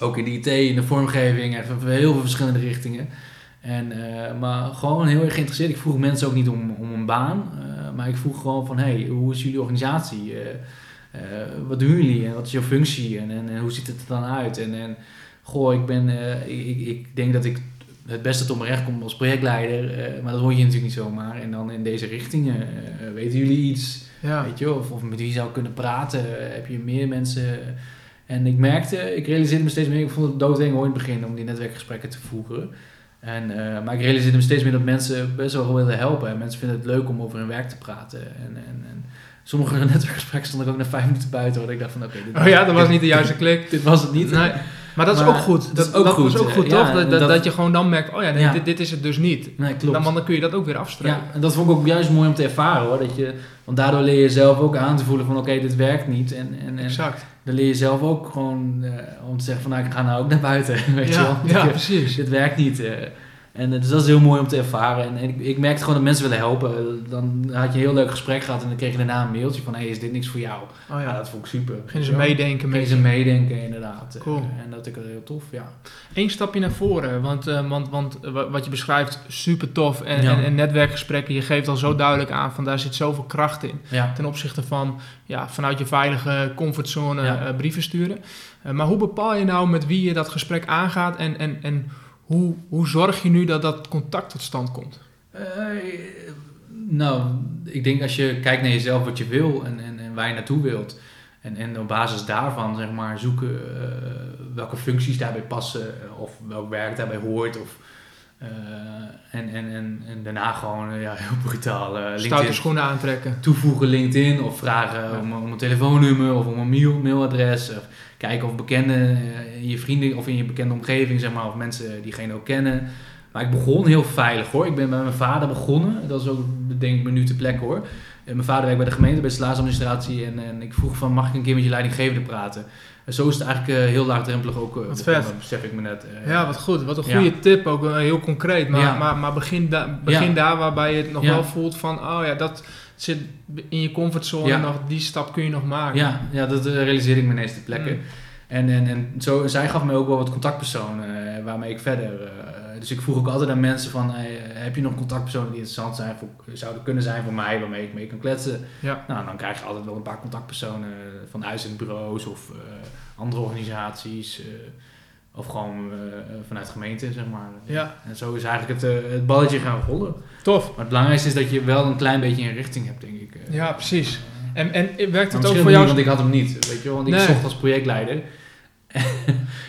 ook in de IT, in de vormgeving, van heel veel verschillende richtingen. En, eh, maar gewoon heel erg geïnteresseerd. Ik vroeg mensen ook niet om, om een baan, eh, maar ik vroeg gewoon van, hey, hoe is jullie organisatie? Eh, wat doen jullie en wat is jouw functie en, en, en hoe ziet het er dan uit? En, en goh, ik, ben, ik, ik, denk dat ik het beste tot mijn recht kom als projectleider, maar dat hoor je natuurlijk niet zomaar. En dan in deze richtingen, weten jullie iets? Ja. Weet je, of, of met wie zou ik kunnen praten? Heb je meer mensen? En ik merkte, ik realiseerde me steeds meer, ik vond het doodeng hoor in het begin om die netwerkgesprekken te voeren. En, eh, maar ik realiseerde me steeds meer dat mensen best wel willen helpen. En mensen vinden het leuk om over hun werk te praten. En, en, en sommige <laughs> netwerkgesprekken stond ik ook na vijf minuten buiten. Waar ik dacht van oké, dit, Oh ja, dat was niet de juiste klik. <laughs> dit was het niet. Nee. Maar dat is Maar ook goed. dat is ook dat goed, is ook goed, ja, toch? Dat, dat, je gewoon dan merkt, oh ja, nee. Dit, dit is het dus niet. Nee, klopt. Dan, dan kun je dat ook weer afstrepen. Ja, en dat vond ik ook juist mooi om te ervaren hoor. Dat je, want daardoor leer je zelf ook aan te voelen van oké, dit werkt niet. En, en, en Exact. dan leer je zelf ook gewoon eh, om te zeggen van nou, ik ga nou ook naar buiten. <laughs> Weet je Ja, wel. ja, <laughs> precies. dit werkt niet. eh. En eh, dus dat is heel mooi om te ervaren. En, en ik, ik merkte gewoon dat mensen willen helpen. Dan had je een heel leuk gesprek gehad en dan kreeg je daarna een mailtje van hey, is dit niks voor jou? Oh Ja, ja. dat vond ik super. Beginnen ze meedenken Gingen ze meedenken inderdaad. Eh, Cool. En dat ik het heel tof, ja. Eén stapje naar voren, want, eh, want, want wa- wat je beschrijft, super tof. En, Ja. en, en netwerkgesprekken, je geeft al zo duidelijk aan van daar zit zoveel kracht in. Ja, Ten opzichte van ja, vanuit je veilige comfortzone brieven sturen. Maar hoe bepaal je nou met wie je dat gesprek aangaat en, en, en hoe, hoe zorg je nu dat dat contact tot stand komt? Eh, nou, ik denk als je kijkt naar jezelf wat je wil en, en, en waar je naartoe wilt. En, en op basis daarvan zeg maar zoeken eh, welke functies daarbij passen of welk werk daarbij hoort. Of, eh, en, en, en, en daarna gewoon ja, heel brutaal Stoute LinkedIn schoenen aantrekken. toevoegen LinkedIn of vragen Ja. om, om een telefoonnummer of om een mail, mailadres. Of kijken of bekenden eh, in je vrienden of in je bekende omgeving, zeg maar, of mensen diegene ook kennen. Maar ik begon heel veilig hoor. Ik ben bij mijn vader begonnen. Dat is ook denk ik me nu te plekke hoor. En mijn vader werkt bij de gemeente, bij de salarisadministratie. En, en ik vroeg van, mag ik een keer met je leidinggevende praten? En zo is het eigenlijk eh, heel laagdrempelig ook eh, Wat begonnen, vet. besef ik me net. eh. Ja, wat goed. Wat een Ja. goede tip, ook eh, heel concreet. Maar, Ja. maar, maar begin, da begin Ja. daar waarbij je het nog wel voelt van, oh ja, dat zit in je comfortzone Ja. nog, die stap kun je nog maken. Ja, ja dat eh, realiseerde ik me ineens ter plekke. Mm. En, en, en zo, zij gaf me ook wel wat contactpersonen eh, waarmee ik verder. eh, dus ik vroeg ook altijd aan mensen van, hey, heb je nog contactpersonen die interessant zijn voor, zouden kunnen zijn voor mij, waarmee ik mee kan kletsen? Ja. Nou, dan krijg je altijd wel een paar contactpersonen van uitzendbureaus of andere organisaties. Of gewoon eh, vanuit gemeente, zeg maar. Ja. En zo is eigenlijk het, eh, het balletje gaan rollen. Tof. Maar het belangrijkste is dat je wel een klein beetje een richting hebt, denk ik. eh. Ja, precies. En, en werkt het ook voor jou? want ik had hem niet, weet je wel. Want ik Nee. zocht als projectleider.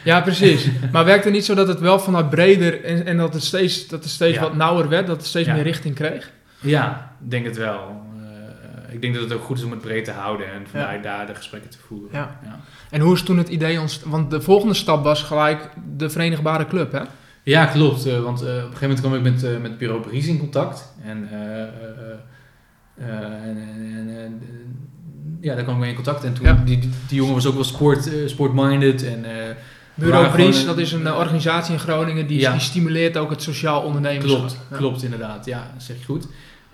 Ja, precies. maar werkt het niet zo dat het wel vanuit breder en, en dat het steeds, dat het steeds Ja. wat nauwer werd, dat het steeds Ja. meer richting kreeg? Ja, denk het wel. Eh, ik denk dat het ook goed is om het breed te houden en vanuit daar de gesprekken te voeren. Ja. ja. En hoe is toen het idee ontstaan? Want de volgende stap was gelijk de Verenigbare Club, hè? Ja, klopt. eh, want eh, op een gegeven moment kwam ik met, met bureau Paris in contact. En, en, ja, daar kwam ik mee in contact. En toen, Ja. die, die, die jongen was ook wel sport, sport-minded. En, Bureau Bries, dat is een organisatie in Groningen die, Ja. die stimuleert ook het sociaal ondernemerschap. Klopt, Ja. klopt inderdaad. Ja, dat zeg je goed.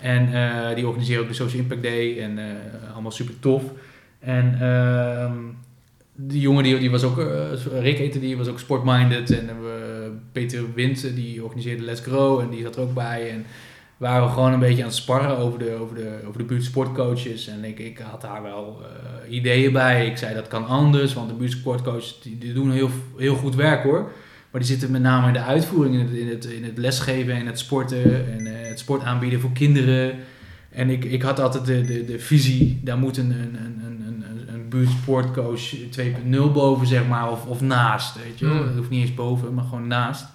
En eh, die organiseren ook de Social Impact Day en eh, allemaal super tof. En ehm, die jongen die, die was ook, eh, Rick heette die, was ook sportminded. En Peter Wind, eh, die organiseerde Let's Grow en die zat er ook bij. En waren we gewoon een beetje aan het sparren over de, over de, over de buurtsportcoaches. En ik, ik had daar wel ideeën bij. Ik zei dat kan anders, want de buurtsportcoaches die, die doen heel, heel goed werk hoor. Maar die zitten met name in de uitvoering, in het, in het, in het lesgeven en het sporten en eh, het sport aanbieden voor kinderen. En ik, ik had altijd de, de, de visie, daar moet een, een, een, een, een, buurtsportcoach 2.0 boven, zeg maar, of, of naast, weet je wel. Mm. Dat hoeft niet eens boven, maar gewoon naast.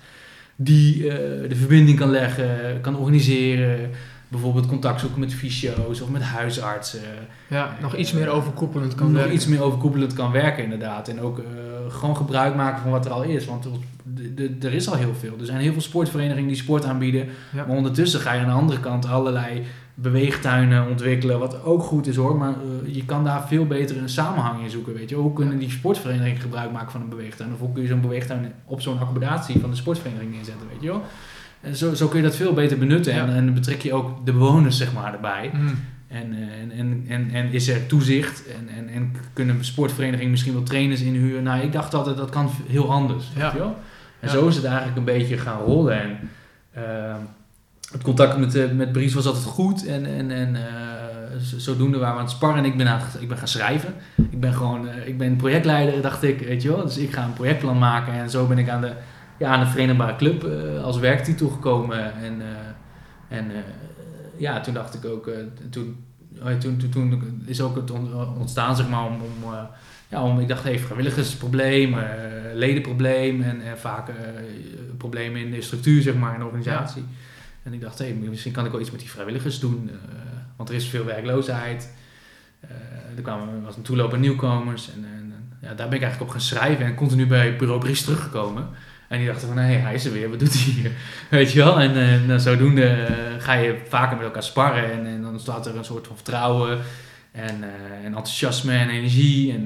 Die eh, de verbinding kan leggen, kan organiseren, bijvoorbeeld contact zoeken met fysio's of met huisartsen. Ja, nog iets meer overkoepelend kan Nog werken. iets meer overkoepelend kan werken inderdaad. En ook eh, gewoon gebruik maken van wat er al is. Want er, er is al heel veel. Er zijn heel veel sportverenigingen die sport aanbieden. Ja. Maar ondertussen ga je aan de andere kant allerlei beweegtuinen ontwikkelen. Wat ook goed is hoor. Maar eh, je kan daar veel beter een samenhang in zoeken. Weet je? Hoe kunnen die sportverenigingen gebruik maken van een beweegtuin? Of hoe kun je zo'n beweegtuin op zo'n accommodatie van de sportvereniging neerzetten? Weet je wel? En zo, zo kun je dat veel beter benutten. En, en dan betrek je ook de bewoners zeg maar erbij. Mm. En, eh, en, en, en, en is er toezicht? En, en, en kunnen sportverenigingen misschien wel trainers inhuren? Nou, ik dacht altijd dat kan heel anders. Ja. Weet je wel? En Ja. zo is het eigenlijk een beetje gaan rollen. En ehm, het contact met, eh, met Bries was altijd goed. En, en, en eh, zodoende waren we aan het sparren. En ik ben, aan ik ben gaan schrijven. Ik ben gewoon eh, ik ben projectleider, dacht ik. Weet je wel? Dus ik ga een projectplan maken. En zo ben ik aan de, ja, aan de Verenigbare Club eh, als werktitel gekomen. En, eh, en eh, ja, toen dacht ik ook... toen, oh toen, toen, toen is ook het on- ontstaan, zeg maar, om... om ja, om, ik dacht even vrijwilligersprobleem, ledenprobleem en, en vaak problemen in de structuur, zeg maar, in de organisatie. En ik dacht, hé, misschien kan ik wel iets met die vrijwilligers doen, want er is veel werkloosheid. Er kwamen, was een toeloop aan nieuwkomers en, en, en ja, daar ben ik eigenlijk op gaan schrijven en continu bij Bureau Bries teruggekomen. En die dachten van, hé, hij is er weer, wat doet hij hier? <laughs> Weet je wel? En eh, nou, zodoende eh, ga je vaker met elkaar sparren en, en dan ontstaat er een soort van vertrouwen en, eh, en enthousiasme en energie. En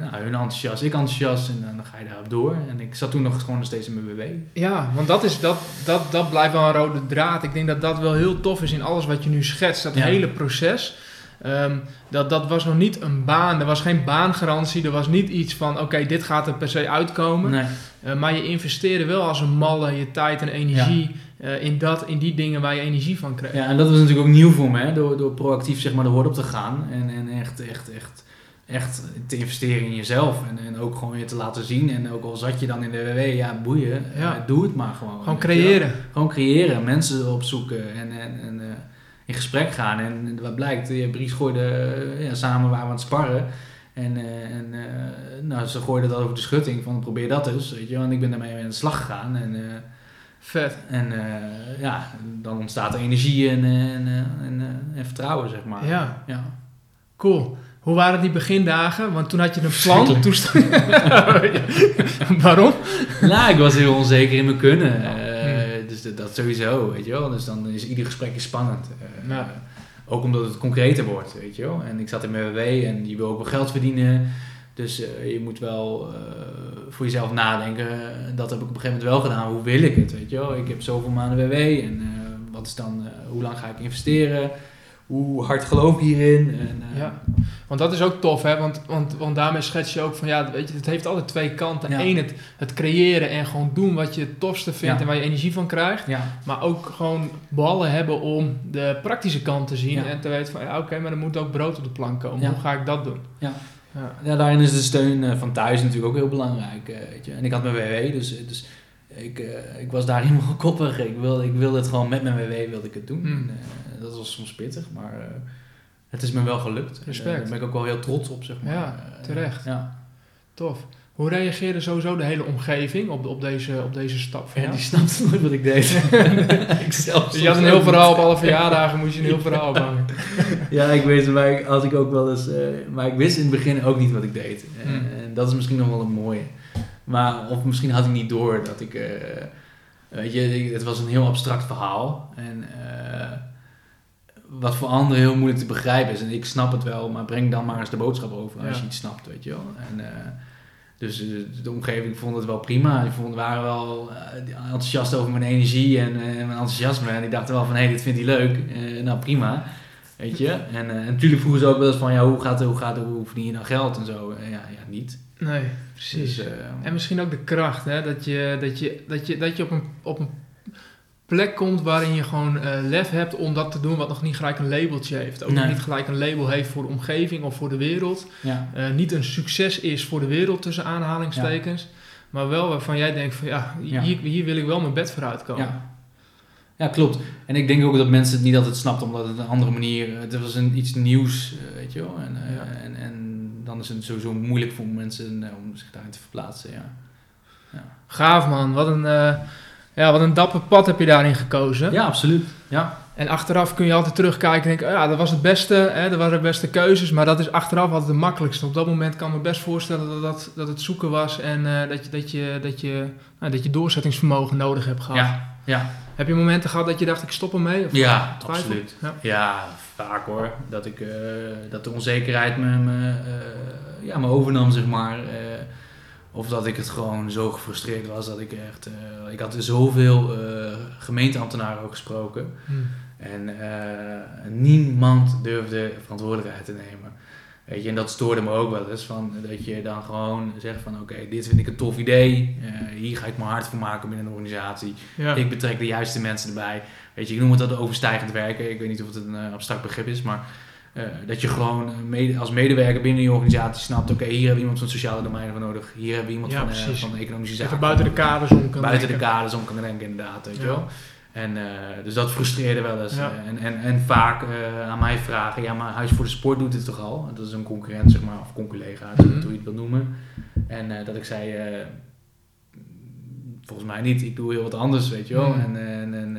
nou, hun enthousiast, ik enthousiast en dan ga je daarop door. En ik zat toen nog gewoon nog steeds in mijn BW. Ja, want dat, is, dat, dat, dat blijft wel een rode draad. Ik denk dat dat wel heel tof is in alles wat je nu schetst. Dat Ja. hele proces. Ehm, dat, dat was nog niet een baan. Er was geen baangarantie. Er was niet iets van, oké, dit gaat er per se uitkomen. Nee. Eh, maar je investeerde wel als een malle je tijd en energie eh, in, dat, in die dingen waar je energie van kreeg. Ja, en dat was natuurlijk ook nieuw voor me, hè? Door, door proactief zeg maar de hoort op te gaan en, en echt, echt, echt, echt te investeren in jezelf en, en ook gewoon je te laten zien. En ook al zat je dan in de WW, ja, boeien, Ja. eh, doe het maar gewoon. Gewoon creëren. Gewoon creëren, mensen opzoeken en, en, en in gesprek gaan. En wat blijkt, je Bries gooide, eh, ja, samen waren we aan het sparren. En, eh, en eh, nou, ze gooiden dat over de schutting van probeer dat eens, weet je. En ik ben daarmee aan de slag gegaan en... eh, Vet. en eh, ja, dan ontstaat er energie en, eh, en, eh, en, eh, en vertrouwen, zeg maar. Ja, ja. cool. Hoe waren die begindagen? Want toen had je een plan. Toen <laughs> Waarom? nou, ik was heel onzeker in mijn kunnen. eh, Hmm. Dus dat, dat sowieso, weet je wel. Dus dan is ieder gesprek is spannend. eh, Ja. Ook omdat het concreter wordt, weet je wel. En ik zat in mijn WW en je wil ook wel geld verdienen. Dus eh, je moet wel eh, voor jezelf nadenken. Dat heb ik op een gegeven moment wel gedaan. Hoe wil ik het, weet je wel. Ik heb zoveel maanden WW en wat is dan, hoe lang ga ik investeren? Hoe hard geloof ik hierin? En, eh, Ja, want dat is ook tof, hè? Want, want, want daarmee schets je ook van, ja, weet je, het heeft altijd twee kanten. Ja. Eén, het, het creëren en gewoon doen wat je het tofste vindt Ja. en waar je energie van krijgt. ja. Maar ook gewoon ballen hebben om de praktische kant te zien en te weten van, ja, oké, maar er moet ook brood op de plank komen. Hoe ga ik dat doen? Ja. Ja. Daarin is de steun eh, van thuis natuurlijk ook heel belangrijk. eh, weet je. En ik had mijn WW, dus, dus ik, eh, ik was daar <laughs> helemaal koppig. Ik wilde, ik wilde het gewoon met mijn WW wilde ik het doen. Hmm. En, eh, dat was soms pittig, maar eh, het is me wel gelukt. Respect. En, daar ben ik ook wel heel trots op, zeg maar. Ja, terecht. Ja. Tof. Hoe reageerde sowieso de hele omgeving op, op, deze, op deze stap van Ja, die snapte nooit wat ik deed. <laughs> <laughs> ik zelf Dus je had een heel verhaal op alle verjaardagen, moest je een heel verhaal ophangen. Ja, ik weet het, maar als ik ook wel eens... maar ik wist in het begin ook niet wat ik deed. En, Hmm. en dat is misschien nog wel een mooie. Maar, of misschien had ik niet door dat ik... eh, weet je, het was een heel abstract verhaal. En eh, wat voor anderen heel moeilijk te begrijpen is. En ik snap het wel, maar breng dan maar eens de boodschap over als Ja. je iets snapt, weet je wel. En, eh, dus de omgeving vond het wel prima. Die vond, waren wel enthousiast over mijn energie en, mijn enthousiasme. En die dachten wel van, hé, hey, dit vindt hij leuk. Nou, prima. Weet je? En, en natuurlijk vroegen ze ook wel eens van, ja, hoe gaat het, hoe gaat het, hoe verdien je nou geld en zo. En ja, ja, niet. Nee, precies. Dus, eh, En misschien ook de kracht, hè? Dat je, dat je, dat je, dat je op, een, op een plek komt waarin je gewoon eh, lef hebt om dat te doen wat nog niet gelijk een labeltje heeft. Ook Nee. niet gelijk een label heeft voor de omgeving of voor de wereld. ja. Eh, niet een succes is voor de wereld tussen aanhalingstekens. Maar wel waarvan jij denkt van ja, Ja. Hier, hier wil ik wel mijn bed voor uitkomen. Ja. ja, klopt. En ik denk ook dat mensen het niet altijd snapten, omdat het een andere manier... Het was een, iets nieuws, weet je wel. En, en, en dan is het sowieso moeilijk voor mensen eh, om zich daarin te verplaatsen, ja. Gaaf man, wat een, eh, ja, wat een dapper pad heb je daarin gekozen. Ja, absoluut. Ja, En achteraf kun je altijd terugkijken en denken, oh ja, dat was het beste, hè, dat waren de beste keuzes, maar dat is achteraf altijd de makkelijkste. Op dat moment kan ik me best voorstellen dat, dat, dat het zoeken was en eh, dat, je, dat, je, dat, je, nou, dat je doorzettingsvermogen nodig hebt gehad. ja, ja. Heb je momenten gehad dat je dacht, ik stop ermee? Of Ja, twijfel? absoluut. Ja. Ja, vaak hoor. Dat, ik, eh, dat de onzekerheid me, me, eh, ja, me overnam, zeg maar. Eh, of dat ik het gewoon zo gefrustreerd was dat ik echt... ik had zoveel gemeenteambtenaren ook gesproken. Hm. En niemand durfde verantwoordelijkheid te nemen. Weet je, en dat stoorde me ook wel eens. Van, dat je dan gewoon zegt van oké, dit vind ik een tof idee. hier ga ik mijn hart voor maken binnen een organisatie. Ik betrek de juiste mensen erbij. Weet je, ik noem het dat overstijgend werken. Ik weet niet of het een abstract begrip is, maar uh, dat je gewoon mede, als medewerker binnen je organisatie snapt, oké, hier hebben we iemand van sociale domein voor nodig, hier hebben we iemand van, uh, van economische zaken. Even buiten de kaders om kan Buiten denken. de kaders om kan denken, inderdaad, weet je wel. En, uh, dus dat frustreerde wel eens. En, en, en vaak aan mij vragen, ja, maar Huis voor de Sport doet het toch al? Dat is een concurrent, zeg maar, of conculega, mm -hmm. hoe je het wil noemen. En dat ik zei, volgens mij niet, ik doe heel wat anders, weet je wel. Mm. En, en, en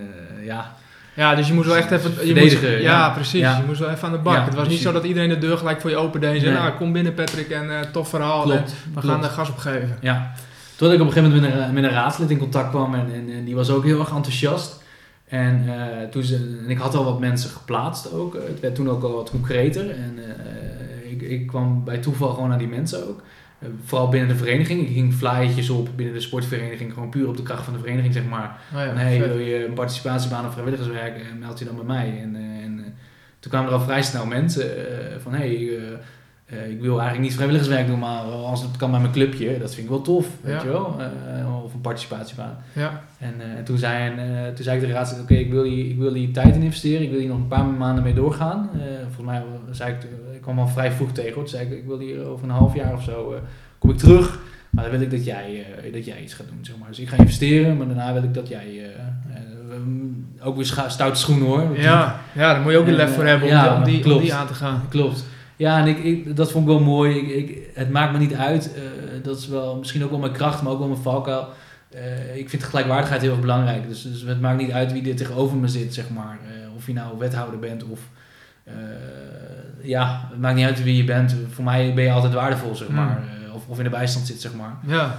ja, ja, dus je moet wel echt even... Je moet, ja, ja, precies. Je moest wel even aan de bak. het was niet zo dat iedereen de deur gelijk voor je open deed en zei... Nou, kom binnen Patrick en uh, tof verhaal. Klopt, we gaan er gas op geven. Ja. Toen ik op een gegeven moment met een, met een raadslid in contact kwam en, en, en, die was ook heel erg enthousiast. En, uh, toen ze, en ik had al wat mensen geplaatst ook. Het werd toen ook al wat concreter. En uh, ik, ik kwam bij toeval gewoon naar die mensen ook. Eh, vooral binnen de vereniging. Ik ging flyertjes op binnen de sportvereniging, gewoon puur op de kracht van de vereniging, zeg maar. Oh ja, wil je een participatiebaan of vrijwilligerswerk, eh, meld je dan bij mij. En, uh, en toen kwamen er al vrij snel mensen van, hey, ik wil eigenlijk niet vrijwilligerswerk doen, maar als het kan bij mijn clubje, dat vind ik wel tof, weet je wel. of een participatiebaan. Ja. En, toen, zei, toen zei ik de raad, oké, ik wil hier, ik wil hier tijd in investeren, ik wil hier nog een paar maanden mee doorgaan. volgens mij zei ik ik kwam al vrij vroeg tegen. Toen zei ik, ik wil hier over een half jaar of zo, kom ik terug. Maar dan wil ik dat jij, dat jij iets gaat doen, zeg maar. Dus ik ga investeren, maar daarna wil ik dat jij... Uh, ook weer stoute schoenen hoor. Ja, ja, daar moet je ook een lef voor hebben om, ja, die, om, die, om, die, aan te gaan. Klopt. Ja, en ik, ik, dat vond ik wel mooi. Ik, ik, het maakt me niet uit. dat is wel misschien ook wel mijn kracht, maar ook wel mijn valkuil. ik vind gelijkwaardigheid heel erg belangrijk. Dus, dus het maakt niet uit wie er tegenover me zit, zeg maar. of je nou wethouder bent of ja, het maakt niet uit wie je bent. Voor mij ben je altijd waardevol, zeg maar. Hmm. Of, of in de bijstand zit, zeg maar. Ja.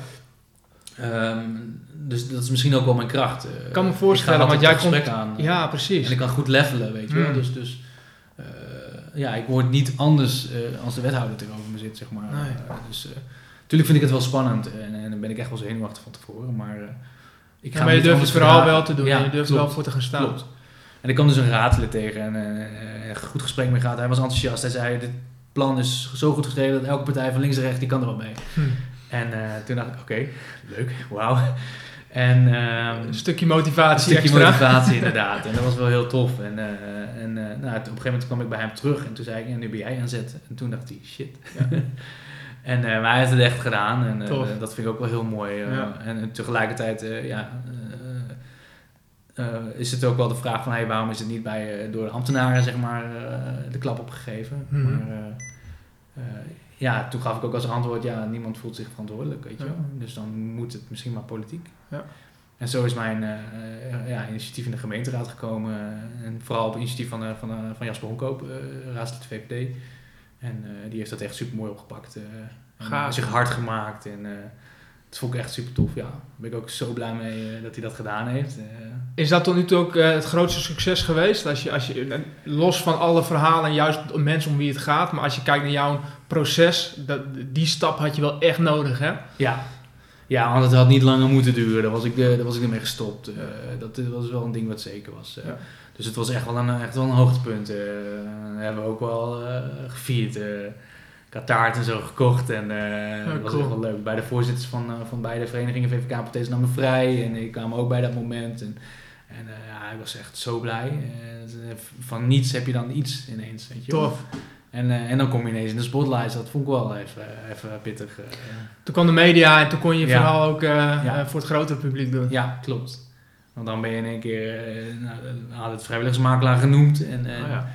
Um, dus dat is misschien ook wel mijn kracht. Ik kan me voorstellen, want jij komt... aan. Ja, precies. En ik kan goed levelen, weet je wel. Hmm. Dus, dus ja, ik word niet anders uh, als de wethouder tegenover me zit, zeg maar. Nee. Uh, dus natuurlijk vind ik het wel spannend en, en dan ben ik echt wel zenuwachtig van tevoren, maar... ik ga ja, maar je durft het verhaal wel te doen ja, en je durft er wel voor te gaan staan. Klopt. En ik kwam dus een raadselen tegen en een goed gesprek mee gehad. Hij was enthousiast. Hij zei, dit plan is zo goed geschreven dat elke partij van links en rechts, die kan er wel mee. Hm. En uh, toen dacht ik, oké, leuk, wauw. En, um, een stukje motivatie Een stukje motivatie, <laughs> inderdaad. En dat was wel heel tof. En, uh, en nou, op een gegeven moment kwam ik bij hem terug en toen zei ik, en nu ben jij aan zet. En toen dacht hij, shit. Ja. <laughs> en, maar hij heeft het echt gedaan en dat vind ik ook wel heel mooi. Ja. En tegelijkertijd, ja uh, is het ook wel de vraag van hey, waarom is het niet bij, uh, door de ambtenaren zeg maar, uh, de klap opgegeven. -hmm. Maar ja, toen gaf ik ook als antwoord, ja, niemand voelt zich verantwoordelijk, weet je wel. Dus dan moet het misschien maar politiek. Ja. En zo is mijn ja, initiatief in de gemeenteraad gekomen. en vooral op initiatief van, van, van Jasper Honkoop, raadslid VVD. En die heeft dat echt super mooi opgepakt. en zich hard gemaakt en dat vond ik echt super tof, ja. Daar ben ik ook zo blij mee uh, dat hij dat gedaan heeft. Uh, is dat tot nu toe ook uh, het grootste succes geweest? Als je, als je, los van alle verhalen en juist mensen om wie het gaat, maar als je kijkt naar jouw proces, dat, die stap had je wel echt nodig, hè? Ja, ja want het had niet langer moeten duren. Daar was ik, daar was ik ermee gestopt. dat was wel een ding wat zeker was. Ja. Dus het was echt wel een, echt wel een hoogtepunt. dat hebben we ook wel gevierd. Ik had taart en zo gekocht en uh, dat was echt wel leuk. Bij de voorzitters van, uh, van beide verenigingen, VVK en Pathés, namen vrij en ik kwam ook bij dat moment. En, en uh, ja, ik was echt zo blij. van niets heb je dan iets ineens, weet je Tof. En, en dan kom je ineens in de spotlight. Dat vond ik wel even, even pittig. Toen kwam de media en toen kon je ja. vooral ook ja. voor het grotere publiek doen. Ja, klopt. Want dan ben je in één keer, nou, had het vrijwilligersmakelaar genoemd. En, oh, ja.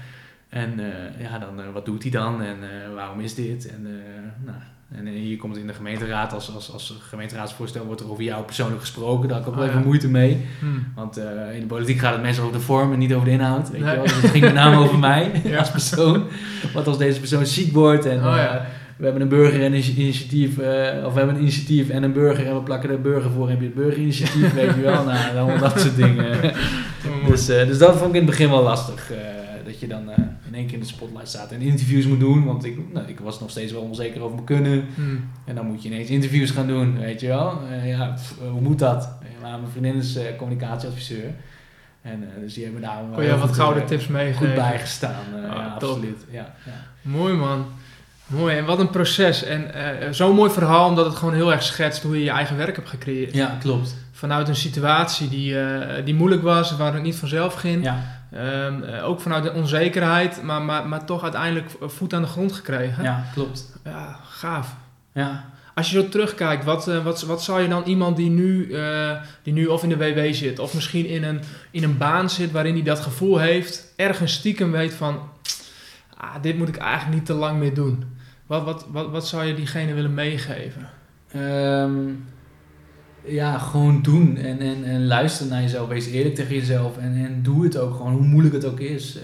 En uh, ja, dan uh, wat doet hij dan en uh, waarom is dit? En, nou, en hier komt in de gemeenteraad, als, als, als gemeenteraadsvoorstel wordt er over jou persoonlijk gesproken. Daar heb ik ook wel oh, even moeite mee. Hmm. Want in de politiek gaat het meestal over de vorm en niet over de inhoud. Weet je wel? Dus het ging met name over mij <laughs> ja. als persoon. Wat als deze persoon ziek wordt en... Oh, ja. We hebben een burgerinitiatief, of we hebben een initiatief en een burger en we plakken de burger voor. Heb je het burgerinitiatief, <laughs> weet je wel? Nou, allemaal dat soort dingen. <laughs> Dus, dus dat vond ik in het begin wel lastig. dat je dan één keer in de spotlight staat en interviews moet doen. Want ik, nou, ik was nog steeds wel onzeker over mijn kunnen. Hmm. En dan moet je ineens interviews gaan doen, weet je wel. Uh, ja, hoe moet dat? Ja, mijn vriendin is uh, communicatieadviseur. En uh, dus die hebben daar Kon je wat gouden tips meegeven? Goed bijgestaan, oh, ja, absoluut. Ja, ja. Mooi man. Mooi, en wat een proces. En uh, zo'n mooi verhaal, omdat het gewoon heel erg schetst hoe je je eigen werk hebt gecreëerd. Ja, klopt. Vanuit een situatie die, die moeilijk was, waar het niet vanzelf ging. Ja. Um, ook vanuit de onzekerheid, maar, maar, maar toch uiteindelijk voet aan de grond gekregen. Ja, klopt. Ja, gaaf. Ja. Als je zo terugkijkt, wat, uh, wat, wat zou je dan iemand die nu, uh, die nu of in de WW zit, of misschien in een, in een baan zit waarin hij dat gevoel heeft, ergens stiekem weet van, ah, dit moet ik eigenlijk niet te lang meer doen. Wat, wat, wat, wat zou je diegene willen meegeven? Um, ja, gewoon doen en, en, en luister naar jezelf. Wees eerlijk tegen jezelf en, en doe het ook gewoon, hoe moeilijk het ook is. Uh,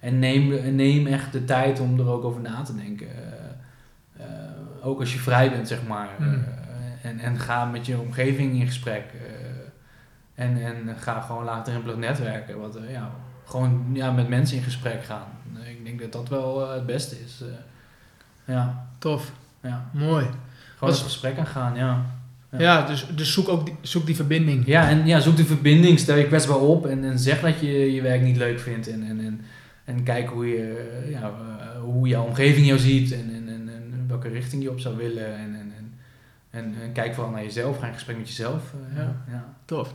en neem, neem echt de tijd om er ook over na te denken. Uh, ook als je vrij bent, zeg maar. Mm. en, en ga met je omgeving in gesprek. en, en ga gewoon laagdrempelig netwerken. Wat, ja, gewoon ja, met mensen in gesprek gaan. Ik denk dat dat wel het beste is. ja. Tof. Ja. Mooi. Gewoon het gesprek aan gaan, ja. Ja, ja dus, dus zoek ook die, zoek die verbinding. Ja, en ja, zoek die verbinding, stel je kwetsbaar op en, en zeg dat je je werk niet leuk vindt. En, en, en, en kijk hoe, je, ja, uh, hoe jouw omgeving jou ziet en, en, en, en, welke richting je op zou willen. En, en, en, en, en kijk vooral naar jezelf, ga in gesprek met jezelf. Uh, ja. ja. Tof.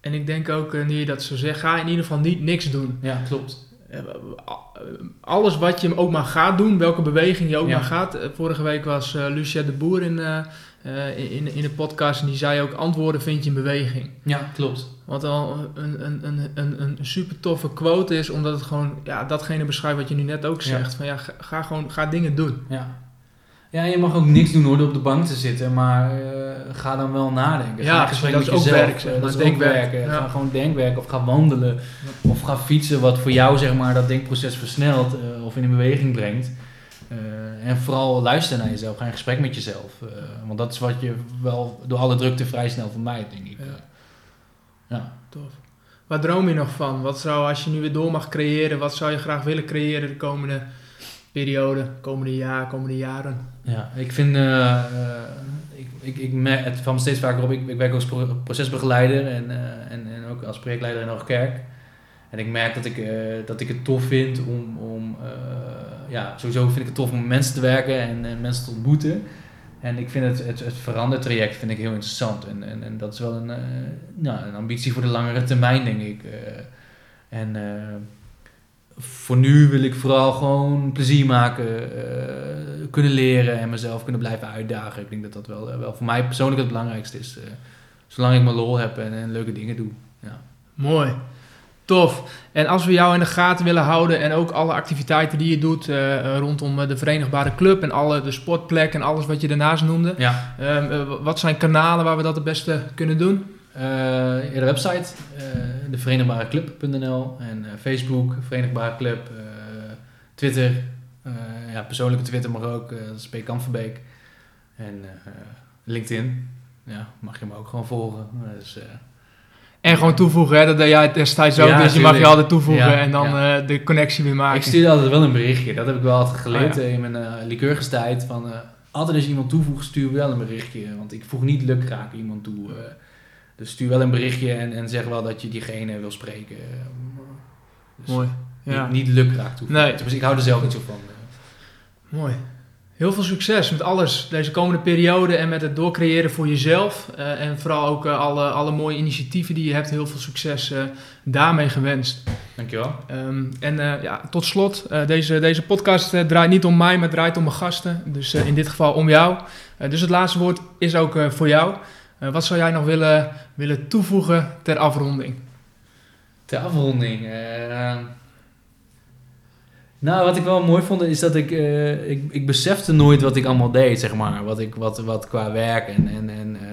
En ik denk ook, uh, nu je dat zo zegt, ga in ieder geval niet niks doen. Ja, klopt. Alles wat je ook maar gaat doen, welke beweging je ook ja. maar gaat. Vorige week was Lucia de Boer in, uh, in, in de podcast en die zei ook: antwoorden vind je in beweging. Ja, klopt. Wat al een, een, een, een, een super toffe quote is, omdat het gewoon ja, datgene beschrijft wat je nu net ook zegt. Ja. Van ja, ga, ga, gewoon ga dingen doen. Ja. Ja, je mag ook niks doen door op de bank te zitten, maar uh, ga dan wel nadenken. Ja, ga dat is ook werk. Zeg, dat is. Ja. Ga gewoon denkwerken of ga wandelen of ga fietsen, wat voor jou zeg maar dat denkproces versnelt uh, of in beweging brengt. Uh, en vooral luisteren naar jezelf, ga in gesprek met jezelf. Uh, want dat is wat je wel door alle drukte vrij snel vermijdt, denk ik. Ja. ja. Tof. Waar droom je nog van? Wat zou, als je nu weer door mag creëren, wat zou je graag willen creëren de komende periode, komende jaar, komende jaren? Ja, ik vind, uh, ik, ik, ik merk, het valt me steeds vaker op, ik, ik werk als procesbegeleider en, en, en ook als projectleider in Hoogkerk. En ik merk dat ik, dat ik het tof vind om, om ja, sowieso vind ik het tof om mensen te werken en, en mensen te ontmoeten. En ik vind het, het, het verandertraject vind ik heel interessant. En, en, en dat is wel een, uh, nou, een ambitie voor de langere termijn, denk ik. Uh, en uh, voor nu wil ik vooral gewoon plezier maken, kunnen leren en mezelf kunnen blijven uitdagen. Ik denk dat dat wel, wel voor mij persoonlijk het belangrijkste is. zolang ik mijn lol heb en, en leuke dingen doe. Ja. Mooi. Tof. En als we jou in de gaten willen houden en ook alle activiteiten die je doet uh, rondom de Verenigbare Club en alle de sportplek en alles wat je daarnaast noemde. Ja. Uh, wat zijn kanalen waar we dat het beste kunnen doen? de website, deverenigbareclub.nl en Facebook, Verenigbare Club, Twitter, ja, persoonlijke Twitter mag ook, dat is P. Kamverbeek. En LinkedIn, ja, mag je me ook gewoon volgen. Dus, en gewoon toevoegen, hè? dat deed jij destijds ook. Ja, dus je mag je altijd toevoegen ja, en dan ja. uh, de connectie weer maken. Ik stuurde altijd wel een berichtje. Dat heb ik wel altijd geleerd oh, in mijn uh, liqueurgestijd. Van, uh, altijd als je iemand toevoegt, stuur wel een berichtje. Want ik voeg niet lukraak iemand toe. dus stuur wel een berichtje en, en zeg wel dat je diegene wil spreken. Dus Mooi. Ja. Niet, niet lukraak toevoegen. Nee. Dus ik hou er zelf niet zo van. Mooi. Heel veel succes met alles deze komende periode en met het doorcreëren voor jezelf. Uh, en vooral ook uh, alle, alle mooie initiatieven die je hebt. Heel veel succes uh, daarmee gewenst. Dankjewel. Um, en ja, tot slot, deze, deze podcast draait niet om mij, maar draait om mijn gasten. Dus in dit geval om jou. dus het laatste woord is ook voor jou. wat zou jij nog willen, willen toevoegen ter afronding? Ter afronding? Nou, wat ik wel mooi vond is dat ik, uh, ik, ik besefte nooit wat ik allemaal deed, zeg maar. Wat, ik, wat, wat qua werk en, en, en uh,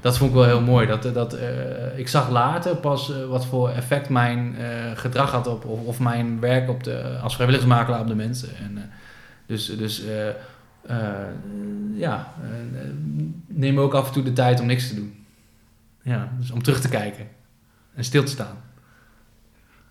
dat vond ik wel heel mooi. Dat, dat, uh, ik zag later pas wat voor effect mijn gedrag had op, of, of, mijn werk op de, als vrijwilligersmakelaar op de mensen. En, dus dus ja, neem ook af en toe de tijd om niks te doen. Ja, dus om terug te kijken en stil te staan.